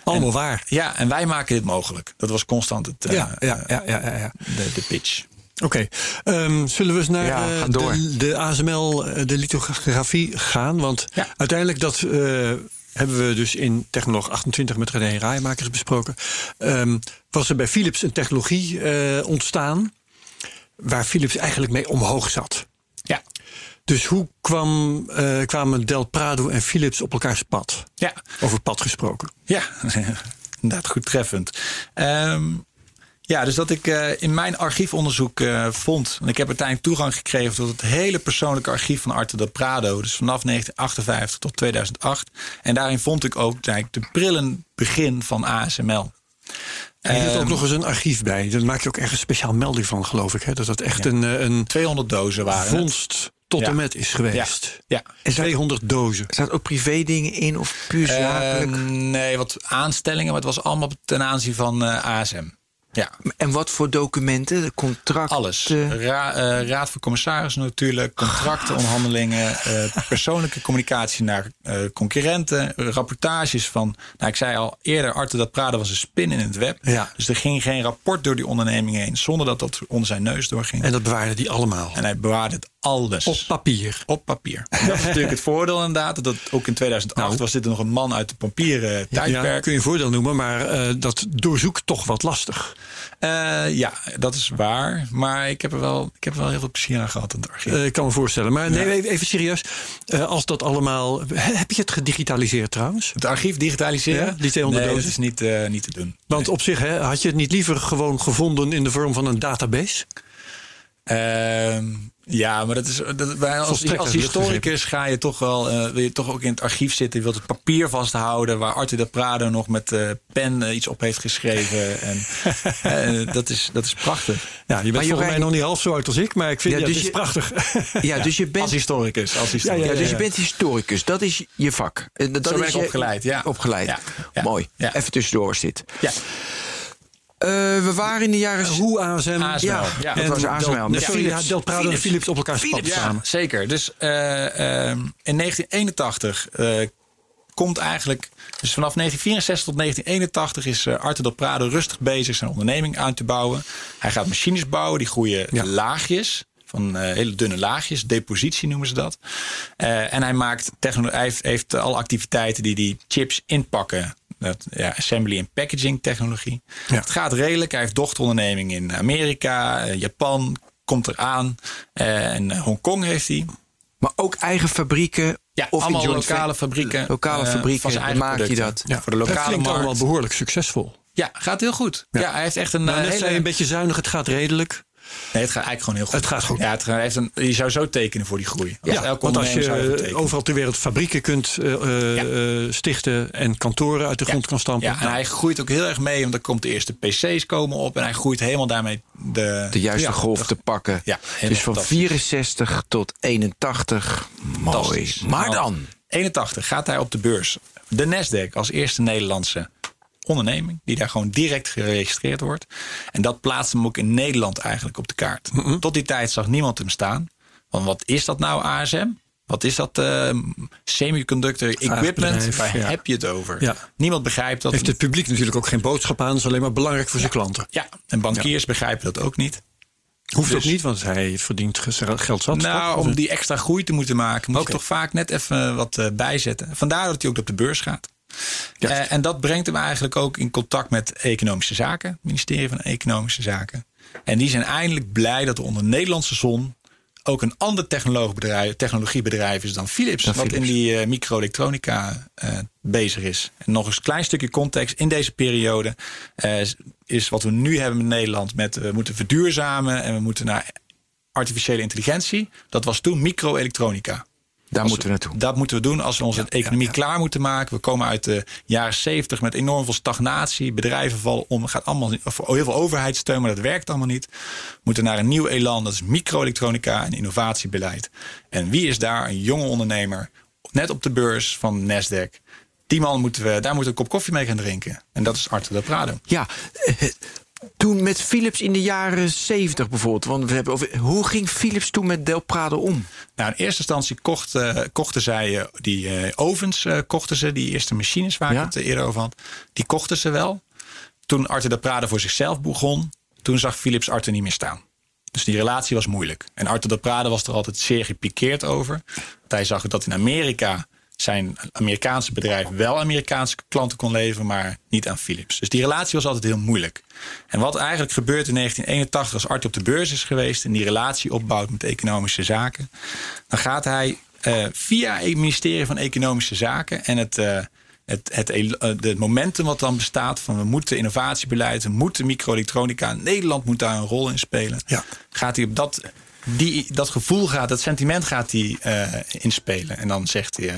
Allemaal waar. ja, en wij maken dit mogelijk. Dat was constant het, eh, Ja, ja, ja, ja, ja, ja. de, de pitch. Oké, ehm, zullen we eens naar Ja, eh, de, de ASML, eh, de lithografie gaan? Want Ja. uiteindelijk dat eh, hebben we dus in Technolog 28 met René Raaimakers besproken. Ehm, was er bij Philips een technologie ontstaan waar Philips eigenlijk mee omhoog zat. Ja, Dus hoe kwam, kwamen Del Prado en Philips op elkaars pad? ja, Over pad gesproken. ja. inderdaad goed treffend. Ehm, Ja, dus dat ik uh, in mijn archiefonderzoek uh, vond. En ik heb uiteindelijk toegang gekregen tot het hele persoonlijke archief van Arte del Prado. Dus vanaf 1958 tot 2008. En daarin vond ik ook eigenlijk de brillen begin van ASML. En je hebt ook nog eens een archief bij. Daar maak je ook echt een speciaal melding van, geloof ik. Hè? Dat dat echt ja. een, een 200 dozen waren. Vondst tot Ja. en met is geweest. Ja. En 200 dozen. Staat ook privé dingen in of puur zakelijk? Eh, nee, wat aanstellingen, maar het was allemaal ten aanzien van eh, ASM. Ja, en wat voor documenten? De contracten? alles. Ra- eh, raad van commissarissen natuurlijk, contracten, onderhandelingen, eh, persoonlijke communicatie naar eh, concurrenten, rapportages van, nou ik zei al eerder, Arte dat Prada was een spin in het web. Ja. Dus er ging geen rapport door die onderneming heen zonder dat dat onder zijn neus doorging. En dat bewaarden die allemaal. En hij bewaarde het alles. Op papier. Op papier. Dat is natuurlijk het voordeel inderdaad. Dat ook in 2008 Nou. was dit nog een man uit de papieren tijdperk. Ja, kun je een voordeel noemen, maar eh, dat doorzoekt toch wat lastig. Eh, ja, dat is waar. Maar ik heb er wel, ik heb er wel heel veel plezier aan gehad in het archief. Eh, ik kan me voorstellen. Maar nee, even, even serieus. Als dat allemaal. he- Heb je het gedigitaliseerd trouwens? het archief digitaliseren? Ja, die 200 nee, dozen? dat is niet, niet te doen. Want op zich hè, had je het niet liever gewoon gevonden in de vorm van een database? Ehm, ja, maar dat is, dat, wij als, als historicus ga je toch wel, eh, wil je toch ook in het archief zitten. Je wilt het papier vasthouden waar Arthur de Prado nog met eh, pen eh, iets op heeft geschreven. en dat, is, dat is prachtig. Ja, je bent volgens Jorijn- mij nog niet half zo oud als ik, maar ik vind Ja, ja, dus het is je- prachtig. Ja, dus je Als bent, historicus. Als Ja, historicus. ja, ja, dus je bent historicus. Dat is je vak. Dat Zo is ben ik je- opgeleid, ja. Opgeleid. Ja, ja, Mooi. ja. Even tussendoor is dit. Ja. Eh, we waren in de jaren... Hoe ASM. ASML, Ja, ja. dat was ASML. Met Philips. Del Prado en Philips. Op elkaar spatten Ja, samen. zeker. Dus eh, ehm, in 1981 eh, komt eigenlijk... Dus vanaf 1964 tot 1981 is uh, Arthur del Prado rustig bezig zijn onderneming aan te bouwen. Hij gaat machines bouwen, die groeien Ja. laagjes. Van eh, hele dunne laagjes, depositie noemen ze dat. Eh, en hij maakt techno- hij heeft, heeft alle activiteiten die die chips inpakken. Dat, ja, assembly en packaging technologie. Ja. Het gaat redelijk. Hij heeft dochterondernemingen in Amerika, eh, Japan, komt eraan. Eh, en Hongkong heeft hij. Maar ook eigen fabrieken. Ja, of allemaal joint lokale fabrieken. Lokale eh, fabrieken, van zijn dan eigen maak je dat. Voor de lokale dat klinkt markt. allemaal behoorlijk succesvol. Ja, gaat heel goed. Ja, hij heeft echt een Nou, eh, net hele... zei je een beetje zuinig, het gaat redelijk. Nee, het gaat eigenlijk gewoon heel goed. Het gaat goed. Ja, het gaat- hij heeft een, je zou zo tekenen voor die groei. Ja, want als je overal ter wereld fabrieken kunt eh, eh, Ja. stichten en kantoren uit de grond kan stampen. Ja, en nou, hij groeit ook heel erg mee, want er komt de eerste PC's komen op en hij groeit helemaal daarmee de, De juiste ja, golf de- te pakken. Ja, dus van fantastisch. 64 tot 81. Mooi. Maar Nou, dan. 81 gaat hij op de beurs. De Nasdaq als eerste Nederlandse onderneming. Die daar gewoon direct geregistreerd wordt. En dat plaatst hem ook in Nederland eigenlijk op de kaart. Tot die tijd zag niemand hem staan. Want wat is dat nou ASM? Wat is dat eh, semiconductor equipment? bedrijf, Waar ja. heb je het over? Ja. Niemand begrijpt dat. heeft het publiek natuurlijk ook geen boodschap aan. Dat is alleen maar belangrijk voor zijn klanten. Ja, en bankiers begrijpen dat ook niet. Hoeft Dus- ook niet, want hij verdient ge- geld zat. Nou, toch? om die extra groei te moeten maken, moet je toch vaak net even wat eh, bijzetten. Vandaar dat hij ook op de beurs gaat. Eh, en dat brengt hem eigenlijk ook in contact met economische zaken, het ministerie van Economische Zaken. En die zijn eindelijk blij dat er onder Nederlandse zon ook een ander technologiebedrijf, is dan Philips, Dan wat Philips. in die eh, microelektronica eh, bezig is. En nog eens een klein stukje context in deze periode is- is wat we nu hebben in Nederland met we moeten verduurzamen en we moeten naar artificiële intelligentie. Dat was toen microelektronica. Daar Als moeten we naartoe. Dat moeten we doen als we onze economie klaar moeten maken. We komen uit de jaren 70 met enorm veel stagnatie. Bedrijven vallen om. Gaat allemaal of heel veel overheidssteun, maar dat werkt allemaal niet. We moeten naar een nieuw elan. Dat is microelektronica en innovatiebeleid. En wie is daar? Een jonge ondernemer. Net op de beurs van Nasdaq. Die man moeten we, daar moeten we een kop koffie mee gaan drinken. En dat is Arthur de Prado. Ja, eh, toen met Philips in de jaren 70 bijvoorbeeld. Want we hebben over, hoe ging Philips toen met Del Prado om? Nou, in eerste instantie kocht, eh, kochten zij eh, die eh, ovens, kochten ze, die eerste machines waar Ja. ik het eerder over had. Die kochten ze wel. Toen Arthur de Prade voor zichzelf begon, toen zag Philips Arthur niet meer staan. Dus die relatie was moeilijk. En Arthur de Prade was er altijd zeer gepikeerd over. Want hij zag dat in Amerika zijn Amerikaanse bedrijf wel Amerikaanse klanten kon leveren, maar niet aan Philips. Dus die relatie was altijd heel moeilijk. En wat eigenlijk gebeurt in 1981 als Arthur op de beurs is geweest en die relatie opbouwt met economische zaken, dan gaat hij eh, via het ministerie van Economische Zaken en het, eh, het, het, el- eh, het momentum wat dan bestaat van we moeten innovatiebeleid, we moeten microelektronica, Nederland moet daar een rol in spelen. Ja. Gaat hij op dat, die, dat gevoel gaat, dat sentiment gaat hij eh, inspelen. En dan zegt hij. eh,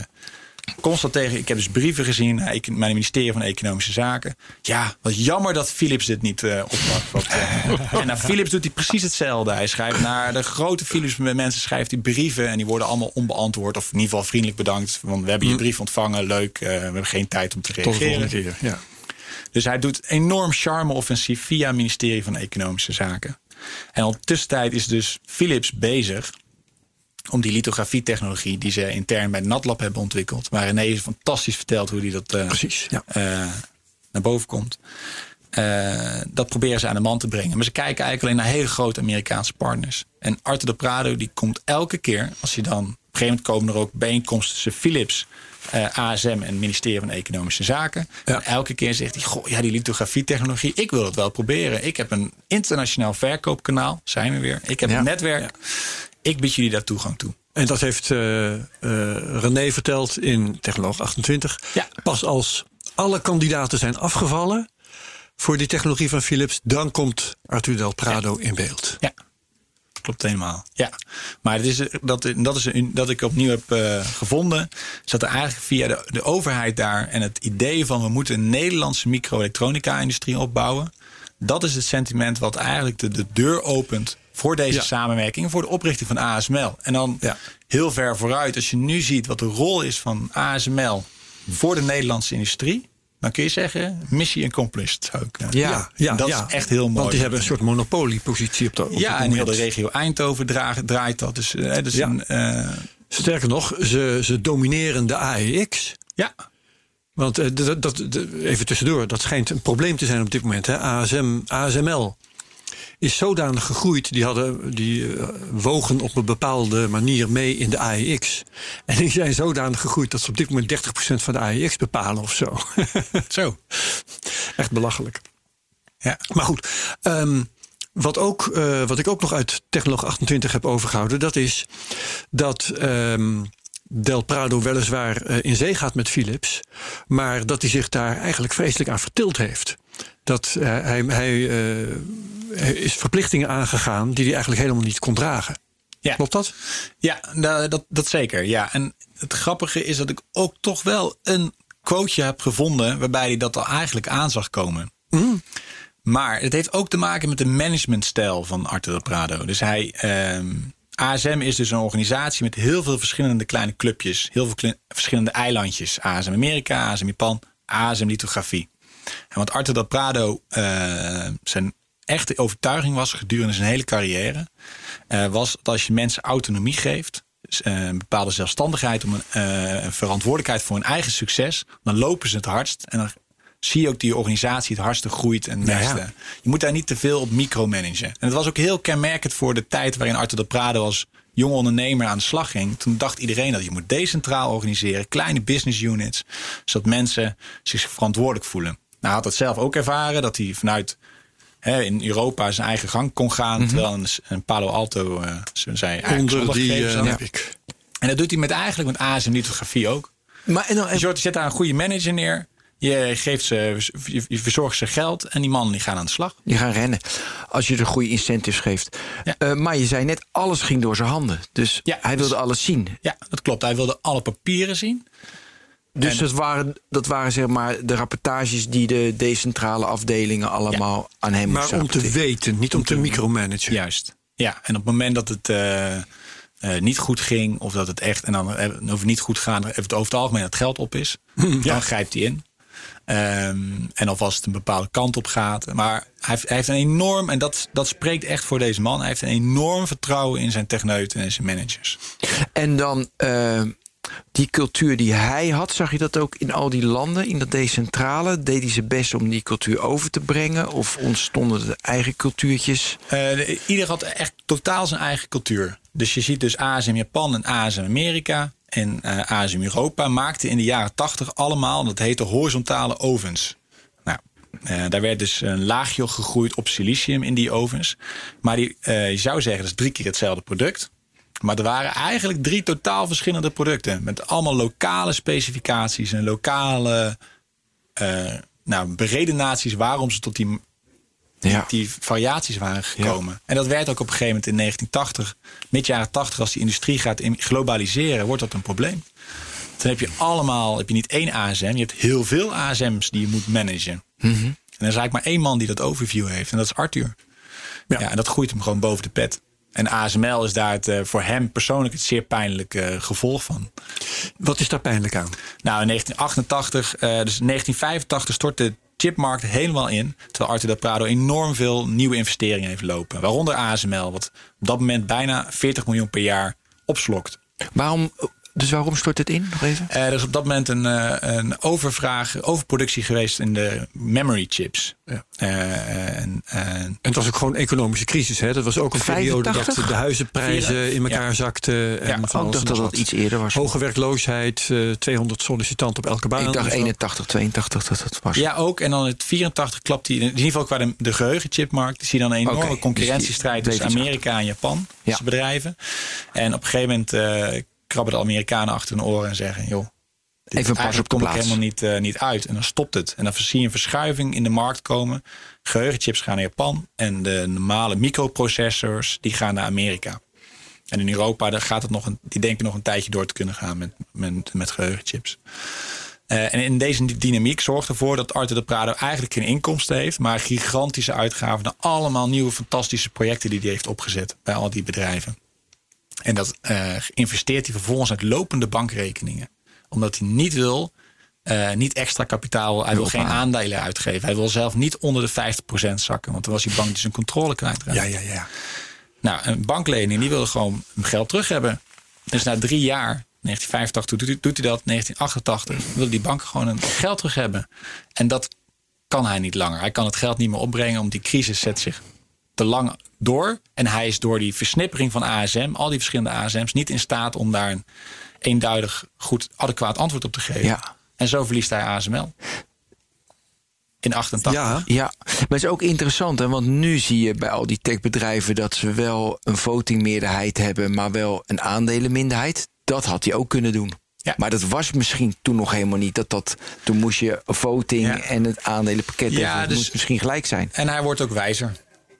constant tegen. Ik heb dus brieven gezien naar econ- mijn ministerie van Economische Zaken. Ja, wat jammer dat Philips dit niet eh oppakt. Eh, en naar Philips doet hij precies hetzelfde. Hij schrijft naar de grote Philips mensen schrijft hij brieven en die worden allemaal onbeantwoord of in ieder geval vriendelijk bedankt. Want we hebben je brief ontvangen, leuk. eh, we hebben geen tijd om te reageren. keer. Ja. Dus hij doet enorm charme-offensief via het ministerie van Economische Zaken. En tussentijd is dus Philips bezig om die lithografietechnologie die ze intern bij NatLab hebben ontwikkeld. Waar René fantastisch vertelt hoe die dat eh, Precies, ja. eh, naar boven komt. Eh, dat proberen ze aan de man te brengen. Maar ze kijken eigenlijk alleen naar hele grote Amerikaanse partners. En Arthur de Prado die komt elke keer, als je dan... gegeven moment komen er ook bijeenkomsten tussen Philips, eh, ASM en het ministerie van Economische Zaken. Ja. En elke keer zegt hij, goh, ja, die lithografietechnologie, ik wil het wel proberen. Ik heb een internationaal verkoopkanaal, zijn we weer. Ik heb Ja. een netwerk. Ik bied jullie daar toegang toe. En dat heeft eh, René verteld in Technoloog 28. Ja. Pas als alle kandidaten zijn afgevallen voor die technologie van Philips, dan komt Arthur Del Prado in beeld. Ja, klopt helemaal. Ja, maar het is, dat, dat is een, dat ik opnieuw heb eh, gevonden. Dat er eigenlijk via de, de overheid daar en het idee van we moeten een Nederlandse microelektronica-industrie opbouwen. Dat is het sentiment wat eigenlijk de, de deur opent voor deze Ja. samenwerking en voor de oprichting van ASML. En dan Ja. heel ver vooruit, als je nu ziet wat de rol is van ASML voor de Nederlandse industrie. Dan kun je zeggen, missie accomplished. Zou ik, eh, Ja. ja, dat ja. is echt heel mooi. Want die hebben een soort monopoliepositie op de op Ja, dit en heel de moment. regio Eindhoven draait dat. Dus, eh, dus Ja. een, eh, Sterker nog, ze, ze domineren de AEX. ja, Want eh, dat, dat, dat- even tussendoor, dat schijnt een probleem te zijn op dit moment. Hè. ASM, ASML is zodanig gegroeid, die, hadden, die eh, wogen op een bepaalde manier mee in de AEX. En die zijn zodanig gegroeid dat ze op dit moment 30% van de AEX bepalen of zo. zo. Echt belachelijk. Ja. Maar goed, ehm, wat, ook, eh, wat ik ook nog uit Technoloog 28 heb overgehouden, dat is dat ehm, Del Prado weliswaar eh, in zee gaat met Philips, maar dat hij zich daar eigenlijk vreselijk aan vertild heeft. Dat eh, hij, hij, hij is verplichtingen aangegaan die hij eigenlijk helemaal niet kon dragen. Ja. Klopt dat? Ja, da- dat, dat zeker. Ja. En het grappige is dat ik ook toch wel een quoteje heb gevonden waarbij hij dat al eigenlijk aan zag komen. Maar het heeft ook te maken met de managementstijl van Arthur de Prado. Dus hij, ehm, ASM is dus een organisatie met heel veel verschillende kleine clubjes. Heel veel verschillende eilandjes. ASM Amerika, ASM Japan, ASM Lithografie. En wat Arthur de Prado eh, zijn echte overtuiging was gedurende zijn hele carrière... eh, was dat als je mensen autonomie geeft... dus, eh, een bepaalde zelfstandigheid, om een, verantwoordelijkheid voor hun eigen succes... dan lopen ze het hardst en dan zie je ook die organisatie het hardste groeit en ja. Je moet daar niet te veel op micromanagen. En het was ook heel kenmerkend voor de tijd waarin Arthur de Prado als jonge ondernemer aan de slag ging. Toen dacht iedereen dat je moet decentraal organiseren, kleine business units, zodat mensen zich verantwoordelijk voelen. Nou, hij had dat zelf ook ervaren, dat hij vanuit hè, in Europa zijn eigen gang kon gaan, terwijl een, een Palo Alto eh zijn eigen Onder die eh, heb ik. En dat doet hij met eigenlijk met ASM lithografie ook. Maar en dan, Dus je zet daar een goede manager neer. Je, geeft ze, je, verzorgt ze geld en die mannen die gaan aan de slag. die gaan rennen. Als je de goede incentives geeft. Ja. Eh, maar je zei net, alles ging door zijn handen. Dus Ja, hij dus- wilde alles zien. Ja, dat klopt. Hij wilde alle papieren zien. Dus En- dat waren, dat waren zeg maar de rapportages die de decentrale afdelingen allemaal aan hem Maar moesten om te weten, niet om te micromanagen. Juist. Ja, en op het moment dat het eh, eh, niet goed ging, of dat het echt, en dan eh, over niet goed gaan, even het over het algemeen dat geld op is, dan grijpt hij in. Ehm, en alvast het een bepaalde kant op gaat. Maar hij heeft, hij heeft een enorm, en dat, dat spreekt echt voor deze man, hij heeft een enorm vertrouwen in zijn techneuten en zijn managers. En dan die cultuur die hij had, zag je dat ook in al die landen, in dat decentrale? Deed hij zijn best om die cultuur over te brengen? Of ontstonden er eigen cultuurtjes? De- ieder had echt totaal zijn eigen cultuur. Dus je ziet dus ASM Japan en ASM Amerika en eh ASM Europa maakten in de jaren 80 allemaal, dat heette horizontale ovens. Nou, eh, daar werd dus een laagje gegroeid op silicium in die ovens. Maar die, je zou zeggen, dat is drie keer hetzelfde product. Maar er waren eigenlijk drie totaal verschillende producten. Met allemaal lokale specificaties en lokale uh, nou, beredenaties waarom ze tot die, Ja. die variaties waren gekomen. En dat werd ook op een gegeven moment in 1980, mid jaren 80, als die industrie gaat in- globaliseren, wordt dat een probleem. Dan heb je allemaal, heb je niet één ASM, je hebt heel veel ASM's die je moet managen. En er is eigenlijk maar één man die dat overview heeft, en dat is Arthur. Ja. en dat groeit hem gewoon boven de pet. En ASML is daar het, eh, voor hem persoonlijk het zeer pijnlijke eh, gevolg van. Wat is daar pijnlijk aan? Nou, in 1988, eh, dus in 1985 stort de chipmarkt helemaal in. Terwijl Arthur Del Prado enorm veel nieuwe investeringen heeft lopen. Waaronder ASML, wat op dat moment bijna 40 miljoen per jaar opslokt. Waarom, dus waarom stort het in? Nog even? Eh, er is op dat moment een, eh, een overvraag, overproductie geweest in de memory chips. Ja. Eh, en, en En het was ook gewoon een economische crisis. Hè? Dat was ook een periode 85? dat de huizenprijzen in elkaar Ja. zakten. En Ja, van ik alles dacht en dat dat iets eerder was. Hoge werkloosheid, eh, 200 sollicitanten op elke baan. ik dacht en zo. 81, 82 dat het was. Ja, ook. En dan het 84 klapt die. In ieder geval qua de, de geheugenchipmarkt. Zie je dan een enorme dus concurrentiestrijd tussen Amerika en Japan. Ja. Bedrijven. En op een gegeven moment eh, krabben de Amerikanen achter hun oren en zeggen: joh. dit- Even pas op kom ik helemaal niet, eh, niet uit. En dan stopt het. En dan zie je een verschuiving in de markt komen. Geheugenchips gaan naar Japan. En de normale microprocessors die gaan naar Amerika. En in Europa daar gaat het nog een, die denken nog een tijdje door te kunnen gaan met, met, met geheugenchips. Eh, en in deze dynamiek zorgt ervoor dat Arthur de Prado eigenlijk geen inkomsten heeft, maar gigantische uitgaven naar allemaal nieuwe fantastische projecten die hij heeft opgezet bij al die bedrijven. En dat eh, investeert hij vervolgens uit lopende bankrekeningen. Omdat hij niet wil, eh, niet extra kapitaal, hij wil geen aandelen uitgeven. Hij wil zelf niet onder de 50% zakken, want dan was die bank dus zijn controle kwijtraakt. Ja, ja, ja. Nou, een banklening, die wilde gewoon geld terug hebben. Dus na drie jaar, 1985 doet, hij- doet hij dat, 1988 wilde die bank gewoon een geld terug hebben. En dat kan hij niet langer. Hij kan het geld niet meer opbrengen, omdat die crisis zet zich te lang door. En hij is door die versnippering van ASM, al die verschillende ASM's, niet in staat om daar een eenduidig, goed, adequaat antwoord op te geven. Ja. En zo verliest hij ASML. In 88. Ja, Ja, maar het is ook interessant, hè? want nu zie je bij al die techbedrijven dat ze wel een votingmeerderheid hebben, maar wel een aandelenminderheid. Dat had hij ook kunnen doen. Ja. Maar dat was misschien toen nog helemaal niet. Dat dat, toen moest je voting Ja. en het aandelenpakket. Ja, dus- moest misschien gelijk zijn. En hij wordt ook wijzer.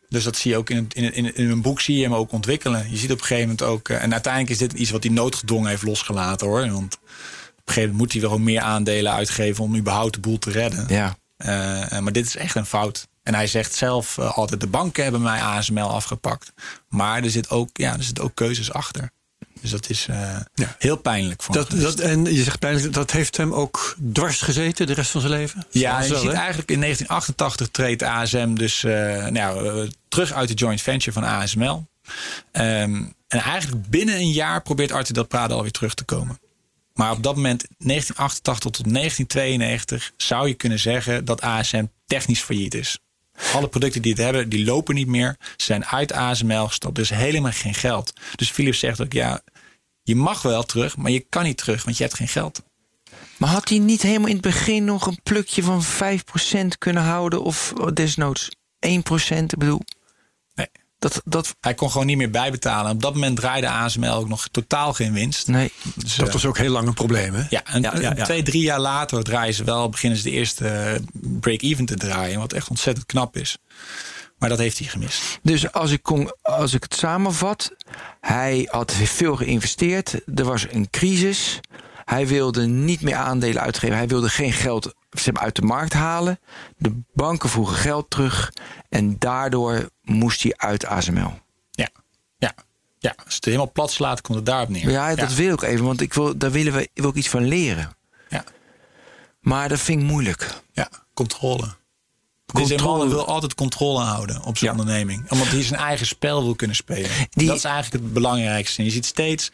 Dus dat zie je ook in, het- in, in, in een boek zie je hem ook ontwikkelen. Je ziet op een gegeven moment ook. eh, En uiteindelijk is dit iets wat hij noodgedwongen heeft losgelaten hoor. Want op een gegeven moment moet hij wel meer aandelen uitgeven om überhaupt de boel te redden. Ja. Eh, eh, maar dit is echt een fout. En hij zegt zelf altijd: de banken hebben mij ASML afgepakt. Maar er zit ook, ja, er zitten ook keuzes achter. Dus dat is eh, Ja. heel pijnlijk voor Dat, dat, en je zegt pijnlijk, dat heeft hem ook dwars gezeten de rest van zijn leven? Ja, je wel, ziet eigenlijk in 1988 treedt ASM dus eh, nou, eh, terug uit de joint venture van ASML. Ehm, en eigenlijk binnen een jaar probeert Arthur Del Prado alweer terug te komen. Maar op dat moment, 1988 tot 1992, zou je kunnen zeggen dat ASM technisch failliet is. Alle producten die het hebben, die lopen niet meer. Ze zijn uit ASML gestapt, dus helemaal geen geld. Dus Philips zegt ook, ja, je mag wel terug, maar je kan niet terug, want je hebt geen geld. Maar had hij niet helemaal in het begin nog een plukje van 5% kunnen houden? Of desnoods 1%? Ik bedoel. Dat, dat Hij kon gewoon niet meer bijbetalen. Op dat moment draaide ASML ook nog totaal geen winst. nee. Dus, Dat eh, was ook heel lang een probleem, hè? ja, en Ja, ja, ja. twee, drie jaar later draaien ze wel, beginnen ze de eerste eh, break-even te draaien. Wat echt ontzettend knap is. Maar dat heeft hij gemist. Dus als ik, kon, als ik het samenvat, hij had veel geïnvesteerd. Er was een crisis. Hij wilde niet meer aandelen uitgeven. Hij wilde geen geld zeg maar, uit de markt halen. De banken vroegen geld terug. En daardoor moest hij uit ASML. Ja, ja, ja. Als het helemaal plat slaat, komt het daarop neer. Ja, dat wil ik even, want ik wil, daar willen we wil ik iets van leren. Ja, Maar dat vind ik moeilijk. ja. controle. Deze Controle. man wil altijd controle houden op zijn Ja. onderneming. Omdat hij zijn eigen spel wil kunnen spelen. Die- Dat is eigenlijk het belangrijkste. En je ziet steeds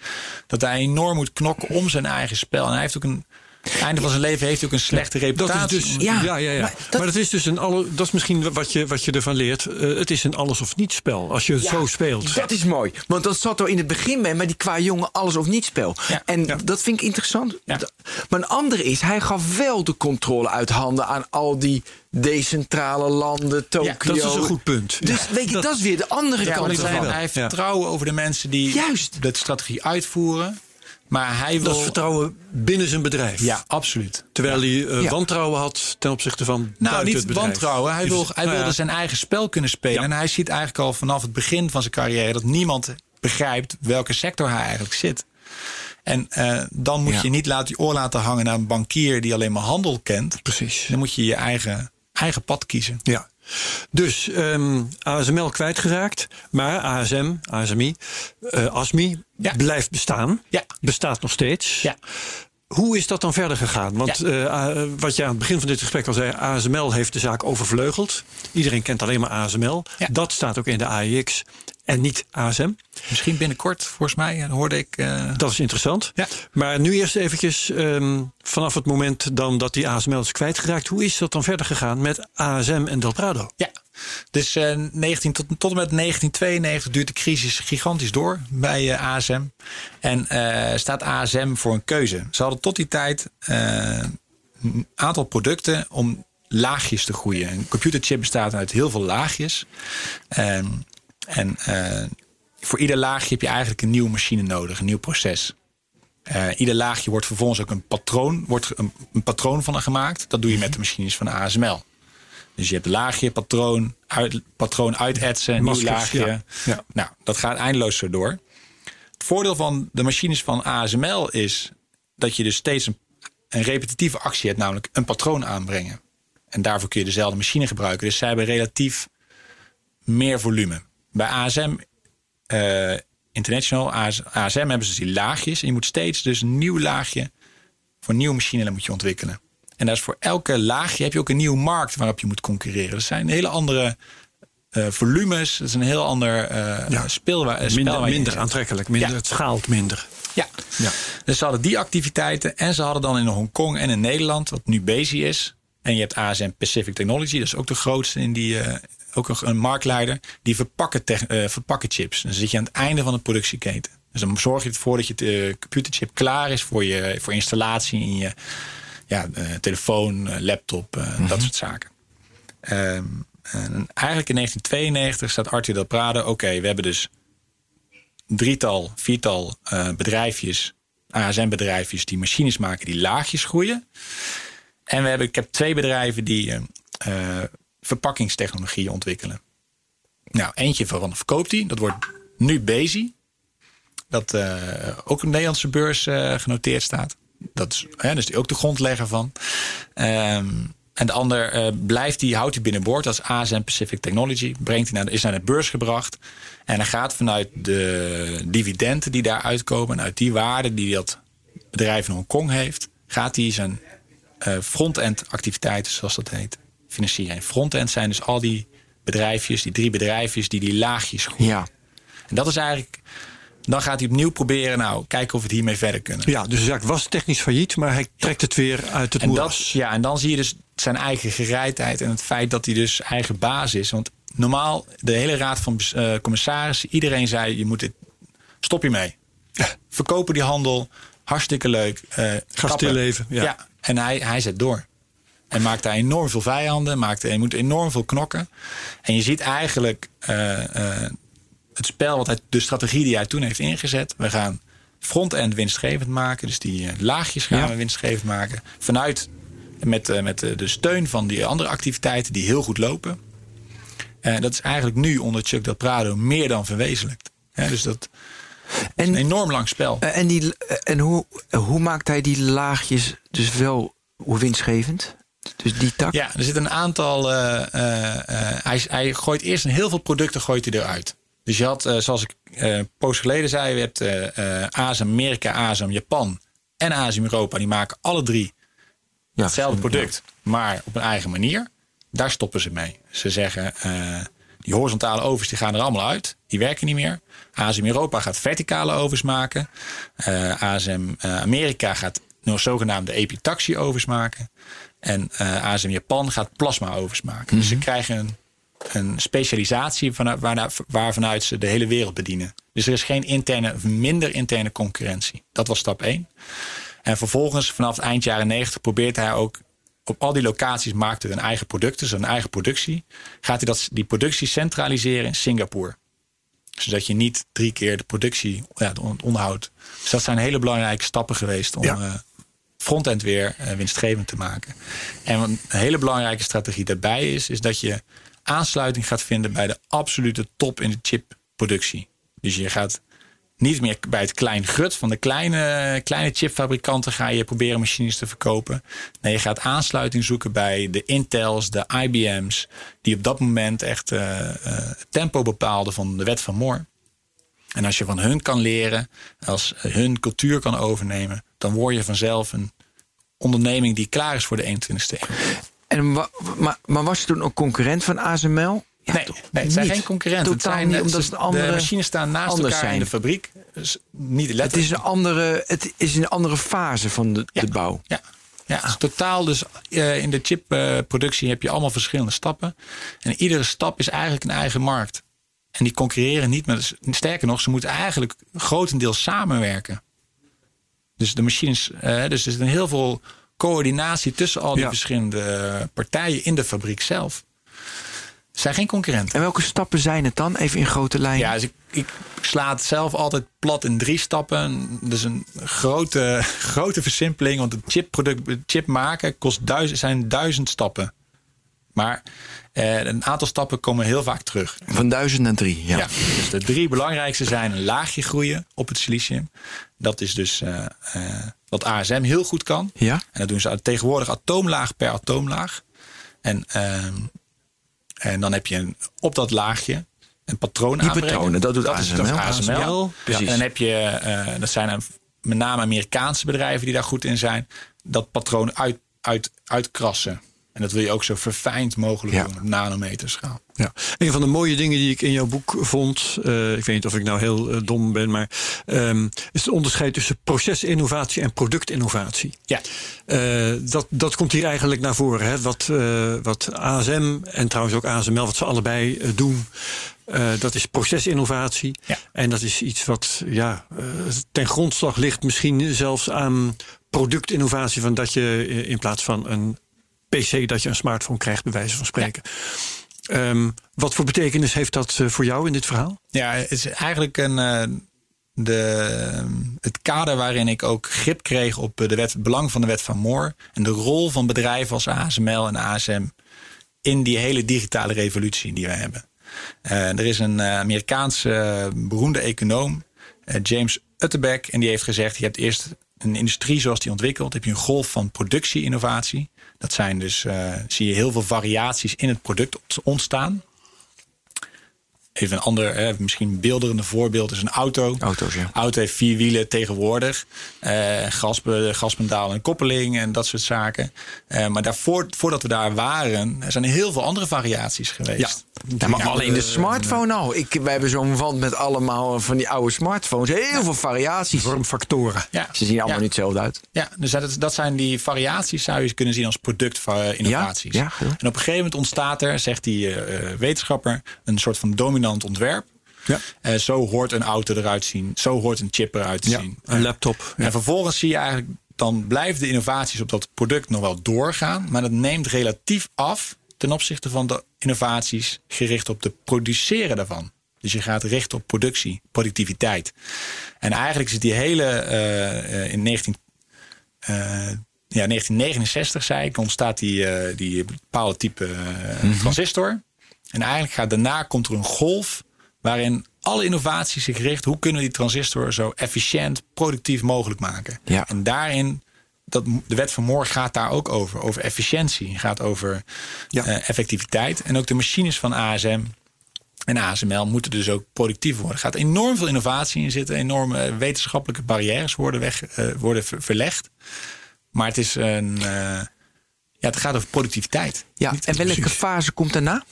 dat hij enorm moet knokken om zijn eigen spel. En hij heeft ook een einde van zijn leven heeft hij ook een slechte Dat reputatie. is dus, Ja, ja, ja, ja. maar Maar, dat- dat is dus een alle, dat is misschien wat je, wat je ervan leert. Eh, het is een alles of niets spel. Als je het zo speelt. Dat is mooi. Want dat zat er in het begin bij, maar die qua jongen alles of niet spel. Ja. En Ja. dat vind ik interessant. Maar een andere is, hij gaf wel de controle uit handen aan al die decentrale landen, Tokio. dat is een goed punt. Dus Ja, weet je, dat, is weer de andere Ja, kant hij, hij heeft Ja. vertrouwen over de mensen die Juist. de strategie uitvoeren. Maar hij wil... Dat is vertrouwen binnen zijn bedrijf. Ja, absoluut. Terwijl hij eh, Ja. wantrouwen had ten opzichte van Nou, niet het bedrijf. wantrouwen. Hij, wil, hij nou wilde zijn eigen spel kunnen spelen. Ja. En hij ziet eigenlijk al vanaf het begin van zijn carrière... dat niemand begrijpt welke sector hij eigenlijk zit. En eh, dan moet je niet laten, je oor laten hangen naar een bankier... die alleen maar handel kent. Precies. Dan moet je je eigen, eigen pad kiezen. Ja. Dus ehm, ASML kwijtgeraakt, maar ASM, ASMI, eh ASMI Ja. blijft bestaan. Ja. Bestaat nog steeds. Ja. Hoe is dat dan verder gegaan? Want Ja. eh, wat je aan het begin van dit gesprek al zei, ASML heeft de zaak overvleugeld. Iedereen kent alleen maar ASML. Ja. Dat staat ook in de AIX en niet ASM. Misschien binnenkort, volgens mij, hoorde ik... eh, Dat is interessant. Ja. Maar nu eerst eventjes ehm, vanaf het moment dan dat die ASML is kwijtgeraakt. Hoe is dat dan verder gegaan met ASM en Del Prado? Ja, dus eh 19, tot, tot en met 1992 duurt de crisis gigantisch door bij eh, ASM. En eh, staat ASM voor een keuze. Ze hadden tot die tijd eh, een aantal producten om laagjes te groeien. Een computerchip bestaat uit heel veel laagjes. Ehm, en eh, voor ieder laagje heb je eigenlijk een nieuwe machine nodig, een nieuw proces. Eh, ieder laagje wordt vervolgens ook een patroon, wordt een, een patroon van gemaakt. Dat doe je met de machines van ASML. Dus je hebt laagje, patroon, uit, patroon uitetsen, nieuw Maskers, laagje. ja. Ja. Nou, dat gaat eindeloos zo door. Het voordeel van de machines van ASML is dat je dus steeds een, een repetitieve actie hebt, namelijk een patroon aanbrengen. En daarvoor kun je dezelfde machine gebruiken. Dus zij hebben relatief meer volume. Bij ASM eh, International, AS, ASM hebben ze dus die laagjes. En je moet steeds dus een nieuw laagje voor een nieuwe machine moet je ontwikkelen. En dat is voor elke laagje heb je ook een nieuwe markt waarop je moet concurreren. Dat zijn hele andere eh, volumes. Dat is een heel ander eh Ja. speel, spel Minder, aantrekkelijk. Minder, Ja. Het schaalt minder. Ja. Ja. Dus ze hadden die activiteiten. En ze hadden dan in Hongkong en in Nederland, wat nu Bezi is. En je hebt ASM Pacific Technology, dat is ook de grootste in die. eh, ook een, een marktleider. Die verpakken, eh, verpakken chips. Dan zit je aan het einde van de productieketen. Dus dan zorg je ervoor dat je de computerchip klaar is voor je voor installatie in je ja, eh, telefoon, eh, laptop, eh, dat soort zaken. Ehm, en eigenlijk in 1992 staat Arthur Del Prado. Oké, we hebben dus drietal, viertal eh, bedrijfjes, ASM-bedrijfjes die machines maken die laagjes groeien. En we hebben, ik heb twee bedrijven die eh, verpakkingstechnologieën ontwikkelen. Nou, eentje van verkoopt die. Dat wordt nu Bezi. Dat ook op de Nederlandse beurs genoteerd staat. Dat is hè, dus ook de grondlegger van. Ehm, en de ander eh, blijft die, houdt hij binnenboord als ASM Pacific Technology. Brengt hij naar, is naar de beurs gebracht. En hij gaat vanuit de dividenden die daar uitkomen. En uit die waarde die dat bedrijf in Hongkong heeft. Gaat hij zijn eh, front-end activiteiten, zoals dat heet, financieren. En front-end zijn dus al die bedrijfjes, die drie bedrijfjes die die laagjes groeien. Ja. En dat is eigenlijk. Dan gaat hij opnieuw proberen, nou, kijken of we het hiermee verder kunnen. Ja, dus zaak was technisch failliet, maar hij trekt het weer uit het En, dat, moeras. ja, en dan zie je dus zijn eigen gereidheid en het feit dat hij dus eigen baas is. Want normaal, de hele raad van eh, commissarissen, iedereen zei: je moet dit, stop hiermee. Verkopen die handel, hartstikke leuk. eh, Ga stilleven, ja. en hij, hij zet door. En maakt daar enorm veel vijanden, maakt, hij moet enorm veel knokken. En je ziet eigenlijk eh, het spel, wat hij, de strategie die hij toen heeft ingezet. We gaan front-end winstgevend maken. Dus die eh, laagjes gaan Ja. we winstgevend maken. Vanuit met, eh, met eh, de steun van die andere activiteiten die heel goed lopen. En dat is eigenlijk nu onder Chuck Del Prado meer dan verwezenlijkt. Dus dat En- een enorm lang spel. En, die, en hoe, hoe maakt hij die laagjes dus wel winstgevend? Dus die tak? Ja, er zit een aantal. hij, hij gooit eerst een heel veel producten gooit hij eruit. Dus je had, eh, zoals ik eh een poos geleden zei, je hebt eh ASM Amerika, ASM Japan en ASM Europa. Die maken alle drie Ja, hetzelfde product, maar op een eigen manier. Daar stoppen ze mee. Ze zeggen, die horizontale ovens die gaan er allemaal uit. Die werken niet meer. ASM Europa gaat verticale ovens maken. Eh, ASM eh, Amerika gaat nou, zogenaamde epitaxie-ovens maken. En ASM Japan gaat plasma-ovens maken. Dus ze krijgen een, een specialisatie van, waarna, waarvanuit ze de hele wereld bedienen. Dus er is geen interne, minder interne concurrentie. Dat was stap 1. En vervolgens, vanaf het eind jaren 90, probeert hij ook op al die locaties maakte een eigen producten, zijn eigen productie. Gaat hij dat, die productie centraliseren in Singapore. Zodat je niet drie keer de productie ja, het onderhoud. Dus dat zijn hele belangrijke stappen geweest om Ja. eh, frontend weer eh, winstgevend te maken. En een hele belangrijke strategie daarbij is, is dat je aansluiting gaat vinden bij de absolute top in de chipproductie. Dus je gaat niet meer bij het klein grut van de kleine, kleine chipfabrikanten ga je proberen machines te verkopen. Nee, je gaat aansluiting zoeken bij de Intels, de IBM's, die op dat moment echt eh, eh, tempo bepaalden van de wet van Moore. En als je van hun kan leren, als hun cultuur kan overnemen, dan word je vanzelf een onderneming die klaar is voor de 21ste eeuw. En wa- maar, maar was je toen ook concurrent van ASML? Ja, nee, nee, het zijn niet. geen concurrenten. Totaal het zijn, niet, het omdat het andere, de machines staan naast elkaar in zijn. de fabriek. Dus niet Het is een andere, het is een andere fase van de, de bouw. Ja, ja is totaal. Dus eh, in de chipproductie heb je allemaal verschillende stappen. En iedere stap is eigenlijk een eigen markt. En die concurreren niet met. Sterker nog, ze moeten eigenlijk grotendeels samenwerken. Dus de machines. eh, dus er een heel veel coördinatie tussen al die Ja. verschillende partijen in de fabriek zelf. Zijn geen concurrenten. En welke stappen zijn het dan? Even in grote lijnen. Ja, dus ik, ik sla het zelf altijd plat in drie stappen. Dus een grote, grote versimpeling. Want het chipproduct, het chip maken kost duizend, zijn duizend stappen. Maar eh, een aantal stappen komen heel vaak terug. Van duizend naar drie. Ja. Ja. dus de drie belangrijkste zijn een laagje groeien op het silicium. Dat is dus eh, eh, wat ASM heel goed kan. Ja? En dat doen ze tegenwoordig atoomlaag per atoomlaag. En, ehm, en dan heb je een, op dat laagje een patroon Die aanbrengen. patronen, dat doet dat is ASML. dat ASML. ASML, precies. En dan heb je, eh, dat zijn een- met name Amerikaanse bedrijven die daar goed in zijn, dat patroon uit, uit, uitkrassen. En dat wil je ook zo verfijnd mogelijk Ja. doen op nanometerschaal. Ja. Een van de mooie dingen die ik in jouw boek vond, eh, ik weet niet of ik nou heel eh, dom ben, maar ehm, is het onderscheid tussen procesinnovatie en productinnovatie. Ja. Eh, dat, dat komt hier eigenlijk naar voren. Hè? Wat, wat ASM en trouwens ook ASML, wat ze allebei doen. dat is procesinnovatie. Ja. En dat is iets wat ja, ten grondslag ligt, misschien zelfs aan productinnovatie. Van dat je in plaats van een PC, dat je een smartphone krijgt, bij wijze van spreken. Ehm, wat voor betekenis heeft dat eh, voor jou in dit verhaal? Ja, het is eigenlijk een, eh, de, het kader waarin ik ook grip kreeg op de wet, het belang van de wet van Moore. En de rol van bedrijven als ASML en ASM in die hele digitale revolutie die we hebben. Eh, er is een eh, Amerikaanse eh, beroemde econoom, eh, James Utterbeck, en die heeft gezegd: je hebt eerst een industrie zoals die ontwikkelt, heb je een golf van productie-innovatie. Dat zijn dus, eh, zie je heel veel variaties in het product ontstaan. Even een ander, eh, misschien beelderende voorbeeld is een auto. Auto's, ja. Auto heeft vier wielen tegenwoordig. Eh gaspe, gaspendaal en koppeling en dat soort zaken. Eh, maar daarvoor, voordat we daar waren, er zijn heel veel andere variaties geweest. Ja, maar alleen de smartphone al. Ik, wij hebben zo'n wand met allemaal van die oude smartphones. Heel veel variaties. Vormfactoren. Ja. Ze zien allemaal Ja. niet hetzelfde uit. Ja, dus dat, dat zijn die variaties, zou je kunnen zien als productinnovaties. Ja, ja, en op een gegeven moment ontstaat er, zegt die eh, wetenschapper, een soort van dominant ontwerp. Ja. Eh, zo hoort een auto eruit zien, zo hoort een chip eruit te Ja, zien. een laptop. Ja. En vervolgens zie je eigenlijk, dan blijven de innovaties op dat product nog wel doorgaan, maar dat neemt relatief af ten opzichte van de innovaties gericht op de produceren daarvan. Dus je gaat richten op productie, productiviteit. En eigenlijk is die hele eh, eh, in 19, eh, ja, 1969, zei ik, ontstaat die, die bepaalde type eh, transistor. En eigenlijk gaat daarna komt er een golf waarin alle innovaties zich richten. Hoe kunnen we die transistor zo efficiënt, productief mogelijk maken? Ja. En daarin, dat, de wet van Moore gaat daar ook over. Over efficiëntie, gaat over Ja. eh, effectiviteit. En ook de machines van ASM en ASML moeten dus ook productief worden. Er gaat enorm veel innovatie in zitten. Enorme eh, wetenschappelijke barrières worden, weg, eh, worden ver- verlegd. Maar het is een... ja, het gaat over productiviteit. Ja, en welke precies. fase komt daarna?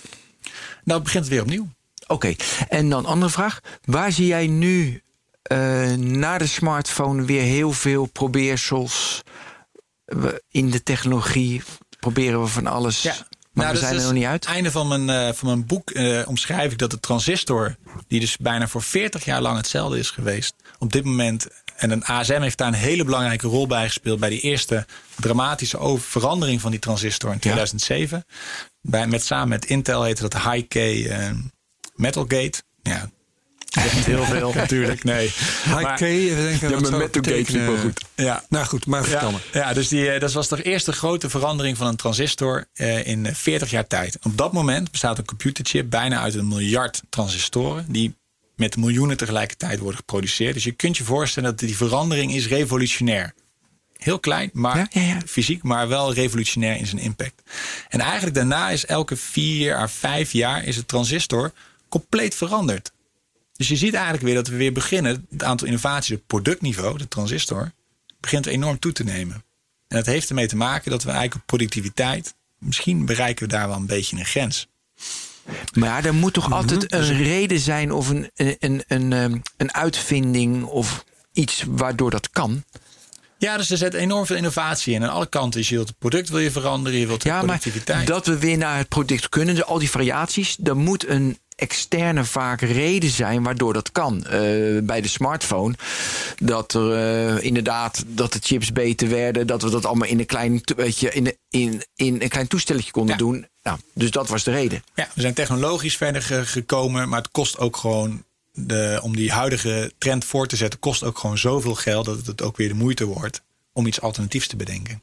Nou, begint het weer opnieuw. Oké, en dan andere vraag. Waar zie jij nu eh, na de smartphone weer heel veel probeersels. In de technologie proberen we van alles. Ja. Maar Nou, we dat zijn er nog niet uit. het einde van mijn, eh, van mijn boek eh, omschrijf ik dat de transistor, die dus bijna voor 40 jaar lang hetzelfde is geweest, op dit moment. En een ASM heeft daar een hele belangrijke rol bij gespeeld bij die eerste dramatische over- verandering van die transistor in 2007. Bij, met, samen met Intel heette dat High-K eh, Metal Gate. Ja, niet heel veel natuurlijk. Nee. High Maar- K, even denken. Ja, met Metal het Gate betekenen? supergoed. Ja, Nou goed, maar vertel ja, ja, dus die, eh, dat was de eerste grote verandering van een transistor eh, in eh, 40 jaar tijd. Op dat moment bestaat een computerchip bijna uit een miljard transistoren. Die met miljoenen tegelijkertijd worden geproduceerd. Dus je kunt je voorstellen dat die verandering is revolutionair. Heel klein, maar Ja, ja, ja. fysiek, maar wel revolutionair in zijn impact. En eigenlijk daarna is elke vier à vijf jaar is het transistor compleet veranderd. Dus je ziet eigenlijk weer dat we weer beginnen. Het aantal innovaties op productniveau, de transistor, begint enorm toe te nemen. En dat heeft ermee te maken dat we eigenlijk op productiviteit, misschien bereiken we daar wel een beetje een grens. Maar er moet toch Mhm. altijd een reden zijn of een, een, een, een, ehm, een uitvinding of iets waardoor dat kan. Ja, dus er zit enorm veel innovatie in. Aan alle kanten. Dus je wilt het product wil je veranderen, je wilt de Ja, maar productiviteit. dat we weer naar het product kunnen, dus al die variaties, er moet een externe vaak reden zijn waardoor dat kan. Eh, bij de smartphone, dat er eh, inderdaad dat de chips beter werden, dat we dat allemaal in een klein, to- weet je, in, in, in een klein toestelletje konden Ja. doen. Nou, dus dat was de reden. Ja, we zijn technologisch verder ge- gekomen, maar het kost ook gewoon. De, om die huidige trend voor te zetten, kost ook gewoon zoveel geld dat het ook weer de moeite wordt om iets alternatiefs te bedenken.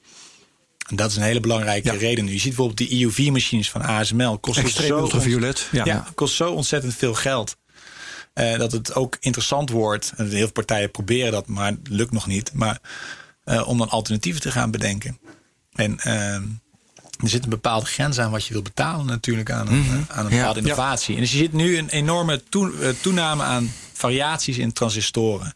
En dat is een hele belangrijke Ja. reden. nu. Je ziet bijvoorbeeld die EUV-machines van ASML. Kosten Extreem zo ultraviolet. Ja. kost zo ontzettend veel geld. eh, dat het ook interessant wordt. En heel veel partijen proberen dat, maar het lukt nog niet. Maar eh, om dan alternatieven te gaan bedenken. En ehm, er zit een bepaalde grens aan wat je wil betalen natuurlijk aan een, eh, aan een Ja. bepaalde innovatie. En dus je ziet nu een enorme toe- toename aan variaties in transistoren.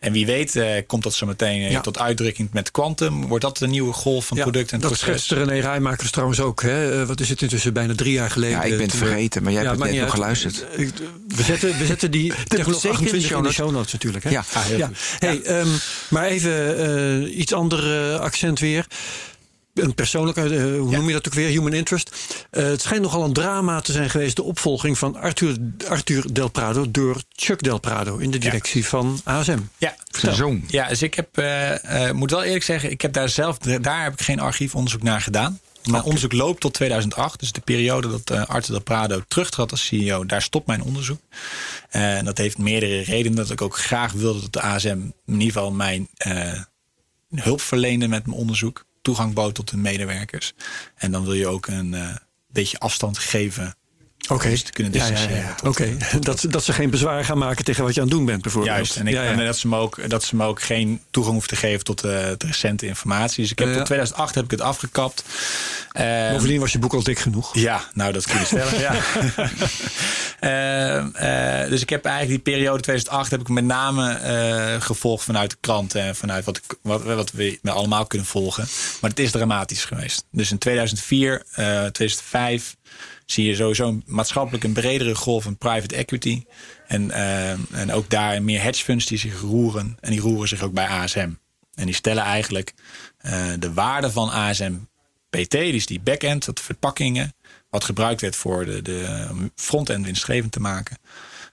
En wie weet eh, komt dat zo meteen eh, Ja. tot uitdrukking met quantum. Wordt dat de nieuwe golf van Ja, product en dat proces? schetste René Rijmakers trouwens ook. Hè? Eh, wat is het intussen bijna drie jaar geleden? Ja, ik ben het vergeten, maar jij hebt het net nog uit. geluisterd. We zetten, we zetten die technologie zeker in de 28 in show de notes. show notes natuurlijk. Hè? Ja. Ah, heel goed. Hey, ehm, maar even eh, iets ander accent weer. Een persoonlijk, eh, hoe Ja. noem je dat ook weer? Human interest. Eh, het schijnt nogal een drama te zijn geweest. De opvolging van Arthur, Arthur Del Prado door Chuck Del Prado in de directie van ASM. Ja, zoon. Ja, dus ik heb, eh, moet wel eerlijk zeggen, ik heb daar zelf, daar heb ik geen archiefonderzoek naar gedaan. Mijn onderzoek loopt tot 2008, dus de periode dat uh, Arthur Del Prado terugtrad als CEO, daar stopt mijn onderzoek. En dat heeft meerdere redenen dat ik ook graag wilde dat de ASM in ieder geval mijn hulp verleende met mijn onderzoek, toegang bood tot de medewerkers. En dan wil je ook een eh, beetje afstand geven Ze te kunnen ja, ja, ja. Oké, dat, dat ze geen bezwaar gaan maken tegen wat je aan het doen bent, bijvoorbeeld. Juist, en, ik, Ja, ja. en dat, ze me ook, dat ze me ook geen toegang hoeven te geven tot de, de recente informatie. Dus ik heb tot 2008 heb ik het afgekapt. Eh, Bovendien was je boek al dik genoeg. ja, nou dat kun je stellen. ja. Eh, eh, dus ik heb eigenlijk die periode 2008 heb ik met name eh, gevolgd vanuit de krant en vanuit wat, ik, wat, wat we allemaal kunnen volgen. Maar het is dramatisch geweest. Dus in 2004, eh 2005 zie je sowieso maatschappelijk een bredere golf van private equity. En, eh, en ook daar meer hedge funds die zich roeren. En die roeren zich ook bij ASM. En die stellen eigenlijk eh, de waarde van ASM PT, dus die back-end, dat verpakkingen, wat gebruikt werd voor de, de front-end winstgevend te maken.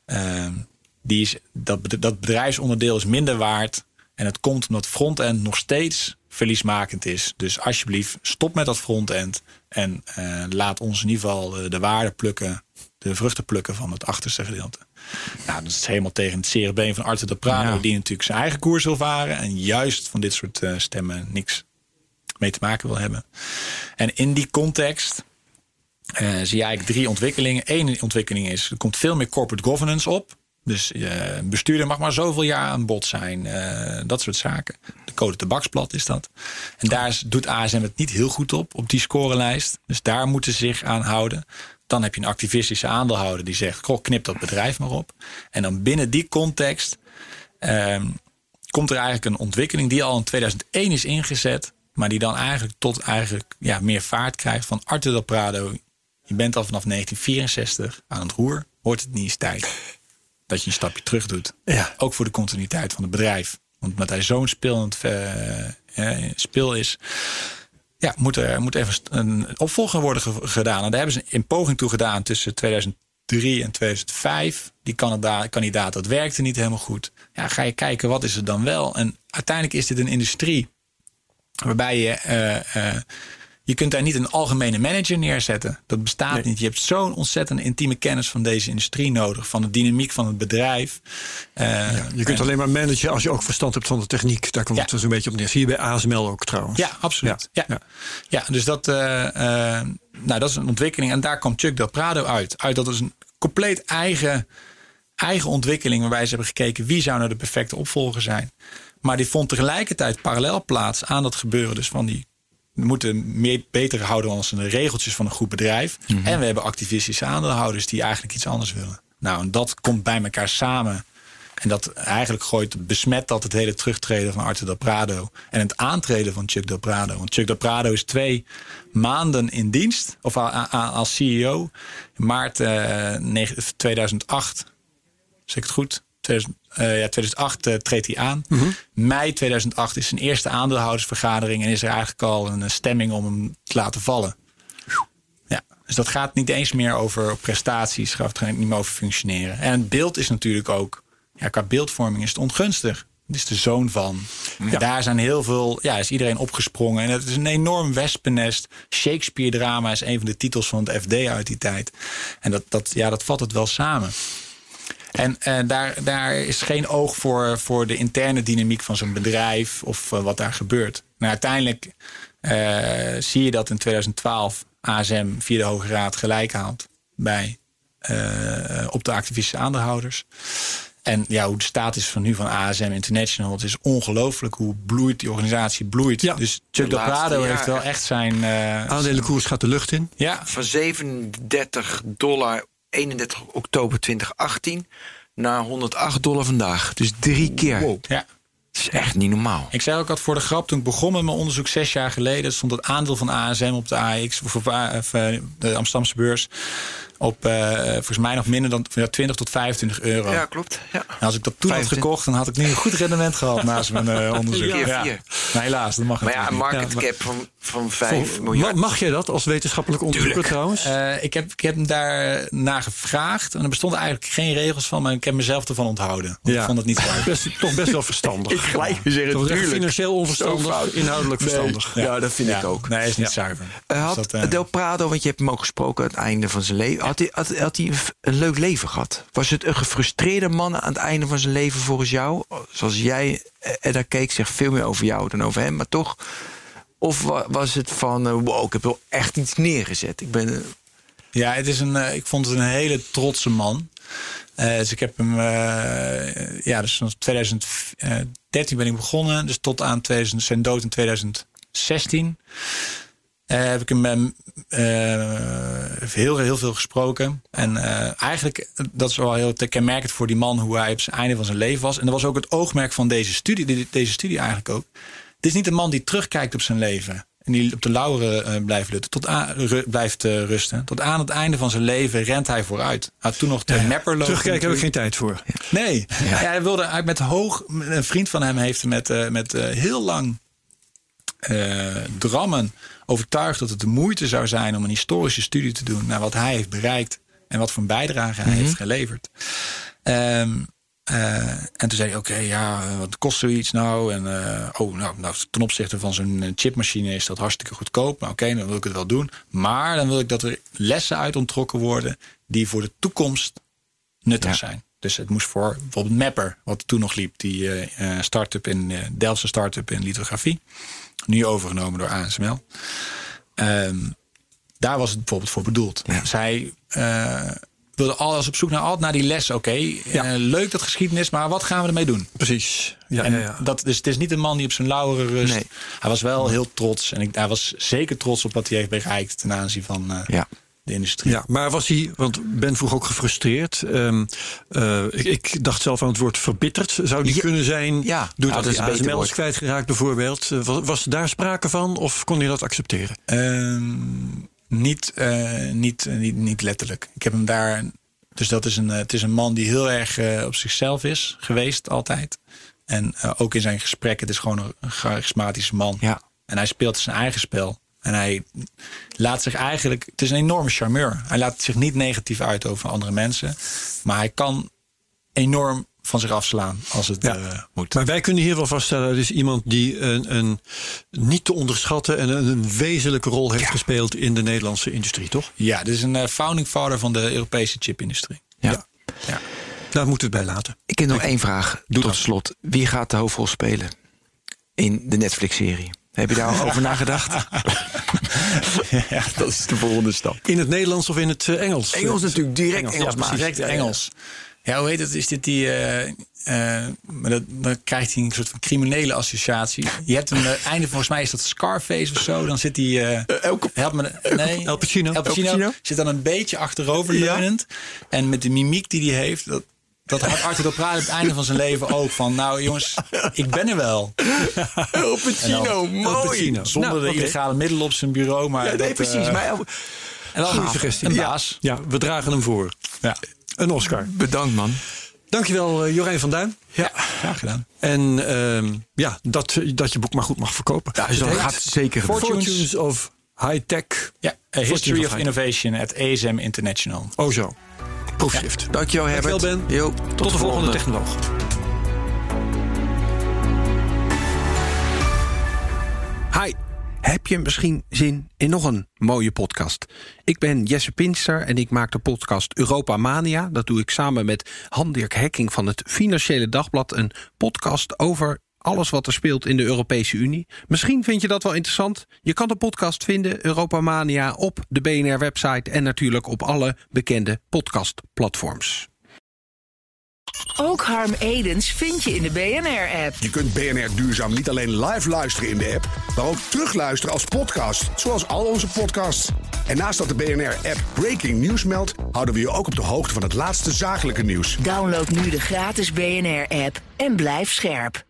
Ehm, die is, dat, dat bedrijfsonderdeel is minder waard. En het komt omdat front-end nog steeds verliesmakend is. Dus alsjeblieft, stop met dat front-end. En eh, laat ons in ieder geval eh, de waarde plukken, de vruchten plukken van het achterste gedeelte. Nou, dat is helemaal tegen het zere been van Arthur de Prado, Ja. die natuurlijk zijn eigen koers wil varen. En juist van dit soort eh, stemmen niks mee te maken wil hebben. En in die context zie je eigenlijk drie ontwikkelingen. Eén ontwikkeling is, er komt veel meer corporate governance op. Dus eh, een bestuurder mag maar zoveel jaar aan bod zijn. eh, dat soort zaken. De code tabaksblad is dat. En daar doet ASM het niet heel goed op, op die scorelijst. Dus daar moeten ze zich aan houden. Dan heb je een activistische aandeelhouder die zegt... Goh, knip dat bedrijf maar op. En dan binnen die context... ehm, komt er eigenlijk een ontwikkeling die al in 2001 is ingezet. Maar die dan eigenlijk tot eigenlijk, ja, meer vaart krijgt van Arthur Del Prado. Je bent al vanaf 1964 aan het roer. Wordt het niet eens tijd? Dat je een stapje terug doet. Ja. Ook voor de continuïteit van het bedrijf. Want omdat hij zo'n speelend eh, eh, speel is, ja, moet er moet even een opvolger worden ge- gedaan. En daar hebben ze in poging toe gedaan tussen 2003 en 2005. Die kandidaat, kandidaat dat werkte niet helemaal goed. Ja, ga je kijken wat is er dan wel. En uiteindelijk is dit een industrie waarbij je eh, eh, je kunt daar niet een algemene manager neerzetten. Dat bestaat niet. Je hebt zo'n ontzettend intieme kennis van deze industrie nodig, van de dynamiek van het bedrijf. Eh, Je kunt alleen maar managen als je ook verstand hebt van de techniek. Daar komt Ja. het dus een beetje op neer. Zie je bij ASML ook trouwens. Ja, absoluut. Ja. Ja. Ja. dus dat, eh, eh, nou, dat is een ontwikkeling. En daar kwam Chuck Del Prado uit. uit dat is een compleet eigen, eigen ontwikkeling. Waarbij ze hebben gekeken wie zou nou de perfecte opvolger zijn. Maar die vond tegelijkertijd parallel plaats aan dat gebeuren. Dus van die. We moeten meer, beter houden aan de regeltjes van een goed bedrijf. En we hebben activistische aandeelhouders die eigenlijk iets anders willen. Nou, en dat komt bij elkaar samen. En dat eigenlijk gooit, besmet dat het hele terugtreden van Arthur Del Prado. En het aantreden van Chuck Del Prado. Want Chuck Del Prado is twee maanden in dienst. Of als CEO. Maart eh, negen- 2008. Zeg ik het goed? 2000, eh, ja, 2008 eh, treedt hij aan. Mei 2008 is zijn eerste aandeelhoudersvergadering. En is er eigenlijk al een stemming om hem te laten vallen. Ja, dus dat gaat niet eens meer over prestaties, gaat het niet meer over functioneren. En het beeld is natuurlijk ook, ja, qua beeldvorming is het ongunstig. Het is de zoon van. En Daar zijn heel veel, ja, is iedereen opgesprongen. En het is een enorm wespennest. Shakespeare-drama is een van de titels van het FD uit die tijd. En dat, dat, ja, dat vat het wel samen. En eh, daar, daar is geen oog voor, voor de interne dynamiek van zo'n bedrijf of eh, wat daar gebeurt. Nou, uiteindelijk eh, zie je dat in 2012 ASM via de Hoge Raad gelijk haalt bij, eh, op de activistische aandeelhouders. En ja, hoe de status van nu van ASM International, het is ongelooflijk hoe bloeit die organisatie bloeit. Ja. Dus Chuck De Del laatste Prado heeft wel echt zijn. eh, Aandelenkoers gaat de lucht in. ja, Van 37 dollar 31 oktober 2018 naar 108 dollar vandaag. Dus drie keer. ja. Dat is echt niet normaal. Ik zei ook al voor de grap, toen ik begon met mijn onderzoek zes jaar geleden, stond het aandeel van ASM op de AX, of op of, eh, de Amsterdamse beurs, op eh, volgens mij nog minder dan ja, 20 tot 25 euro. Ja, klopt. Ja. En als ik dat toen had 25. gekocht, dan had ik nu een goed rendement gehad naast mijn eh, onderzoek. Ja. vier. Maar helaas, dat mag Maar ja, een natuurlijk niet. market Ja, cap van, van 5 Ma- miljard. Mag jij dat als wetenschappelijk onderzoeker trouwens? Eh, ik, heb, ik heb hem daar naar gevraagd. En er bestonden eigenlijk geen regels van, maar ik heb mezelf ervan onthouden. Want Ik vond het niet uit. Best, toch best wel verstandig. Ik gelijk zeggen, Toch echt tuurlijk. financieel onverstandig, inhoudelijk verstandig. Ja, dat vind ik ook. Nee, is niet zuiver. Eh, had Dus dat, Del Prado, want je hebt hem ook gesproken aan het einde van zijn leven. Had hij, hij een, leuk leven gehad? Was het een gefrustreerde man aan het einde van zijn leven volgens jou? Zoals jij eh, er naar keek, zegt veel meer over jou dan over hem, maar toch. Of wa- was het van, eh, wow, ik heb wel echt iets neergezet. Ik ben, eh, Ja, het is een, eh, ik vond het een hele trotse man. Eh, dus ik heb hem, eh, ja, dus vanaf 2013 ben ik begonnen. Dus tot aan 2000, zijn dood in 2016. Eh, heb ik hem eh, heel, heel veel gesproken. En eh, eigenlijk, dat is wel heel kenmerkend voor die man, hoe hij op het einde van zijn leven was. En dat was ook het oogmerk van deze studie, de- deze studie eigenlijk ook. Het is niet een man die terugkijkt op zijn leven. En die op de lauweren eh, blijft, lutten, tot aan, ru- blijft rusten. Tot aan het einde van zijn leven rent hij vooruit. Hij had toen nog de Ja, Terugkijken heb ik geen tijd voor. Nee, ja. hij wilde uit met hoog. Een vriend van hem heeft met, met heel lang drammen overtuigd dat het de moeite zou zijn om een historische studie te doen naar wat hij heeft bereikt en wat voor een bijdrage hij heeft geleverd. Ehm, eh, en toen zei hij: Oké, ja, wat kost zoiets nou? En eh, oh, nou, nou, ten opzichte van zo'n eh, chipmachine is dat hartstikke goedkoop. Maar oké, dan wil ik het wel doen. Maar dan wil ik dat er lessen uit onttrokken worden die voor de toekomst nuttig zijn. Dus het moest voor bijvoorbeeld Mapper, wat toen nog liep, die eh, start-up in uh, Delftse start-up in lithografie, nu overgenomen door ASML. Ehm, daar was het bijvoorbeeld voor bedoeld. Zij wilde alles op zoek naar altijd naar die les. Oké, eh, leuk dat geschiedenis, maar wat gaan we ermee doen? Precies. Ja, en ja. Dat, dus het is niet een man die op zijn lauweren rust. Nee. Hij was wel heel trots. En ik, hij was zeker trots op wat hij heeft bereikt ten aanzien van eh, ja. De industrie. Ja, maar was hij, want Ben vroeg ook gefrustreerd. Ehm, eh, ik, ik dacht zelf aan het woord verbitterd. Zou die Ja, kunnen zijn ja, doordat ja, dat hij ASML is kwijtgeraakt bijvoorbeeld? Eh, Was, was daar sprake van of kon hij dat accepteren? Ehm, niet, eh, niet, niet, niet letterlijk. Ik heb hem daar Dus dat is een, het is een man die heel erg op zichzelf is geweest, altijd. En ook in zijn gesprekken, het is gewoon een, een charismatische man. Ja. En hij speelt zijn eigen spel. En hij laat zich eigenlijk. Het is een enorme charmeur. Hij laat zich niet negatief uit over andere mensen. Maar hij kan enorm van zich afslaan als het Ja. eh, moet. Maar wij kunnen hier wel vaststellen, het is iemand die een, een niet te onderschatten en een, een wezenlijke rol heeft gespeeld in de Nederlandse industrie, toch? Ja, dit is een eh, founding father van de Europese chipindustrie. Ja. Ja. Daar moeten we het bij laten. Ik heb nog één vraag Doe tot dat. slot. Wie gaat de hoofdrol spelen in de Netflix-serie? Heb je daar al over nagedacht? ja, dat is de volgende stap. In het Nederlands of in het eh, Engels? Engels natuurlijk, direct Engels, Engels. ja, maar- Direct Engels. Ja, hoe heet het? Is dit die. eh, eh, maar dat, dan krijgt hij een soort van criminele associatie. Je hebt een eh, einde, volgens mij is dat Scarface of zo. Dan zit hij. eh help me. Nee, El Pacino. El Pacino, El Pacino. zit dan een beetje achteroverleunend. En met de mimiek die hij heeft. Dat, dat had Arthur de Prade op het einde van zijn leven ook. Van nou jongens, ik ben er wel. El Pacino, El mooi. Pacino. Zonder Nou, de illegale middelen op zijn bureau. Maar Ja, nee, dat, precies. eh, maar El- en dan Goeie suggestie. een Ja. baas. Ja, we dragen hem voor. Ja. Een Oscar. bedankt, man. Dankjewel, eh, Jorijn van Duin. ja, graag gedaan. En ehm, ja, dat, dat je boek maar goed mag verkopen. Ja, Het dat gaat zeker gebeuren. Fortunes of High Tech. Ja, A History of van Innovation at ASM International. Oh zo. Proefschrift. Dankjewel, Herbert. Dankjewel, Ben. Jo, Tot, de volgende technoloog. Hi, heb je misschien zin in nog een mooie podcast? Ik ben Jesse Pinster en ik maak de podcast Europa Mania. Dat doe ik samen met Han-Dirk Hekking van het Financiële Dagblad. Een podcast over alles wat er speelt in de Europese Unie. Misschien vind je dat wel interessant. Je kan de podcast vinden, Europa Mania, op de BNR-website... en natuurlijk op alle bekende podcastplatforms. Ook Harm Edens vind je in de BNR-app. Je kunt BNR Duurzaam niet alleen live luisteren in de app, maar ook terugluisteren als podcast, zoals al onze podcasts. En naast dat de BNR-app Breaking News meldt, houden we je ook op de hoogte van het laatste zakelijke nieuws. Download nu de gratis BNR-app en blijf scherp.